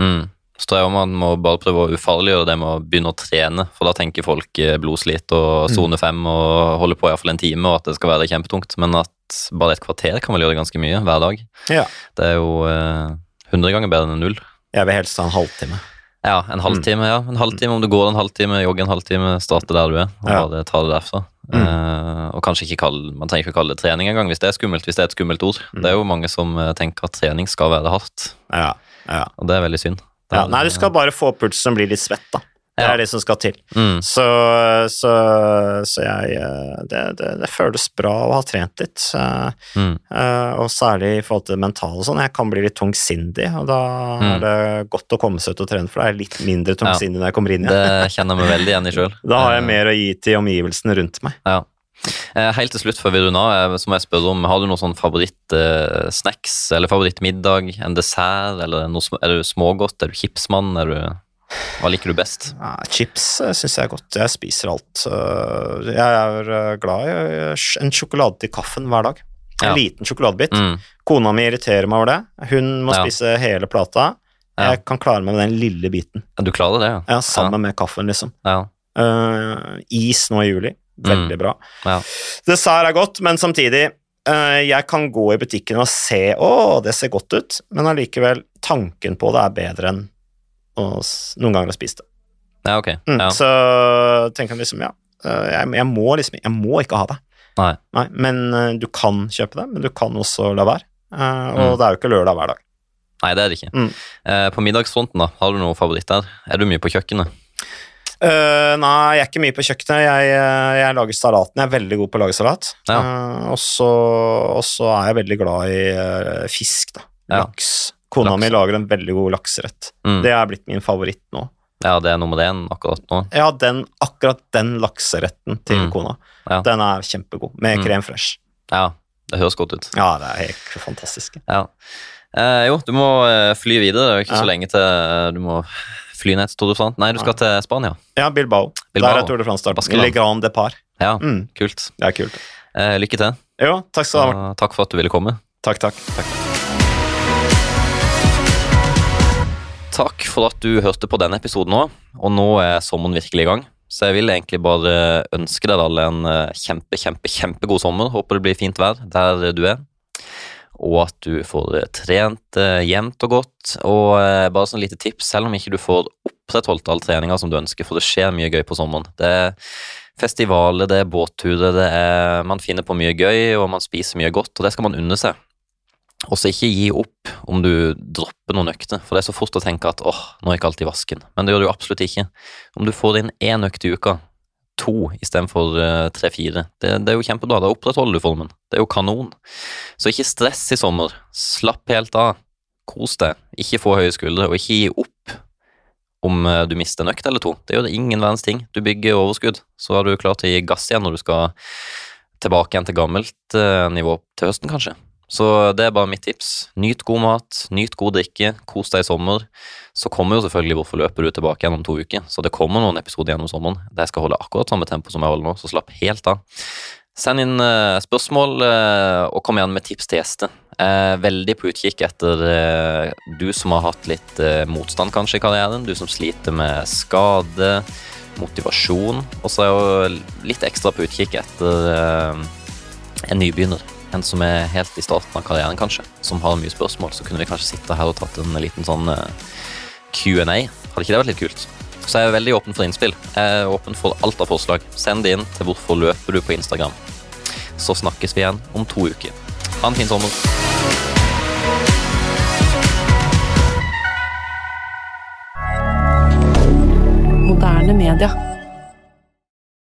Mm. Så jeg man må bare prøve å ufarliggjøre det med å begynne å trene, for da tenker folk eh, blodslit og mm. sone fem og holde på iallfall en time, og at det skal være kjempetungt. Men at bare et kvarter kan vel gjøre ganske mye hver dag. Ja. Det er jo hundre eh, ganger bedre enn null. Jeg vil helst ha en halvtime. Ja, en halvtime. ja. En halvtime Om du går en halvtime, jogger en halvtime, starter der du er, og ja. bare tar det derfra. Mm. Eh, og kanskje ikke kalle, Man trenger ikke å kalle det trening engang hvis det er skummelt, hvis det er et skummelt ord. Mm. Det er jo mange som tenker at trening skal være hardt, ja. Ja. og det er veldig synd. Ja, nei, du skal bare få pulsen som blir litt svett, da. Det er det som skal til. Mm. Så, så, så, jeg eh, det, det, det, føles bra å ha trent litt. Mm. Uh, og særlig i forhold til det mentale og sånn. Jeg kan bli litt tungsindig, og da mm. er det godt å komme seg ut og trene, for da er jeg litt mindre tungsindig ja. når jeg kommer inn igjen. Det kjenner jeg meg veldig igjen i sjøl. *laughs* Da har jeg mer å gi til omgivelsene rundt meg. Ja. Eh, helt til slutt før vi runder av, så må jeg spørre om, har du noen sånn favorittsnacks eller favorittmiddag? En dessert? eller noe, Er du smågodt? Er du chipsmann? Er du Hva liker du best? Ja, chips uh, syns jeg er godt. Jeg spiser alt. Jeg er glad i en sjokolade til kaffen hver dag. En Ja. liten sjokoladebit. Mm. Kona mi irriterer meg over det. Hun må Ja. spise hele plata. Jeg kan klare meg med den lille biten. Du klarer det, ja? Ja, sammen med kaffen, liksom. Ja. Uh, is nå i juli. Veldig bra. Mm. Ja. Dessert er godt, men samtidig uh, Jeg kan gå i butikken og se å, det ser godt ut, men allikevel, tanken på det er bedre enn å, noen ganger å spise det. ja, ok. Mm, Ja. Så tenker jeg liksom, ja, uh, jeg, jeg må liksom Jeg må ikke ha det. Nei. men uh, du kan kjøpe det, men du kan også la være. Og Mm. det er jo ikke lørdag hver dag. Nei, det er det ikke. Mm. Eh, på middagsfronten, da, har du noe favoritt der? Er du mye på kjøkkenet? Uh, nei, jeg er ikke mye på kjøkkenet. Jeg, uh, jeg lager salaten. Jeg er veldig god på å lage salat. Ja. Uh, og så er jeg veldig glad i uh, fisk, da. Ja. Laks. Kona Laks. mi lager en veldig god lakserett. Mm. Det er blitt min favoritt nå. Ja, det er nummer én akkurat nå. Ja, den, akkurat den lakseretten til Mm. kona, Ja. den er kjempegod. Med Mm. krem fresh. Ja, det høres godt ut. Ja, det er helt fantastisk. Ja. Eh, jo, du må eh, fly videre. Det er ikke så lenge til eh, du må fly sto du sånn? Nei, du skal til Spania. Ja, Bilbao. Bilbao. Der er Tour de France-start. Baskeland. Le Grand Depart. Ja, Mm, kult. det er kult. Eh, lykke til. Jo, takk skal du ha. Og takk for at du ville komme. Takk, takk. takk. Takk for at du hørte på denne episoden òg. Og nå er sommeren virkelig i gang. Så jeg vil egentlig bare ønske dere alle en eh, kjempe, kjempe, kjempegod sommer. Håper det blir fint vær der du er. Og at du får trent eh, jevnt og godt. Og eh, bare sånn lite tips, selv om ikke du får opprettholdt all treninga som du ønsker, for det skjer mye gøy på sommeren. Det er festivaler, det er båtturer, det er Man finner på mye gøy, og man spiser mye godt, og det skal man unne seg. Og så ikke gi opp om du dropper noen økter, for det er så fort å tenke at åh, nå er ikke alt i vasken. Men det gjør du absolutt ikke. Om du får inn én økt i uka, to istedenfor uh, tre-fire, det, det er jo kjempebra. Da opprettholder du formen. Det er jo kanon. Så ikke stress i sommer. Slapp helt av. Kos deg. Ikke få høye skuldre, og ikke gi opp om eh, du mister en økt eller to. Det gjør ingen verdens ting. Du bygger overskudd, så er du klar til å gi gass igjen når du skal tilbake igjen til gammelt eh, nivå til høsten, kanskje. Så det er bare mitt tips. Nyt god mat, nyt god drikke, kos deg i sommer. Så kommer jo selvfølgelig Hvorfor løper du tilbake igjen om to uker. Så det kommer noen episoder gjennom sommeren der jeg skal holde akkurat samme tempo som jeg holder nå, så slapp helt av. Send inn eh, spørsmål, eh, og kom igjen med tips til gjester. Jeg er veldig på utkikk etter eh, du som har hatt litt eh, motstand kanskje i karrieren, du som sliter med skade, motivasjon, og så er jeg jo litt ekstra på utkikk etter eh, en nybegynner. En som er helt i starten av karrieren, kanskje, som har mye spørsmål. Så kunne vi kanskje sitte her og tatt en liten sånn eh, Q&A. Hadde ikke det vært litt kult? Så jeg er veldig åpen for innspill. Jeg er åpen for alt av forslag. Send det inn til Hvorfor løper du på Instagram. Så snakkes vi igjen om to uker. Ha en fin sommer. Moderne media.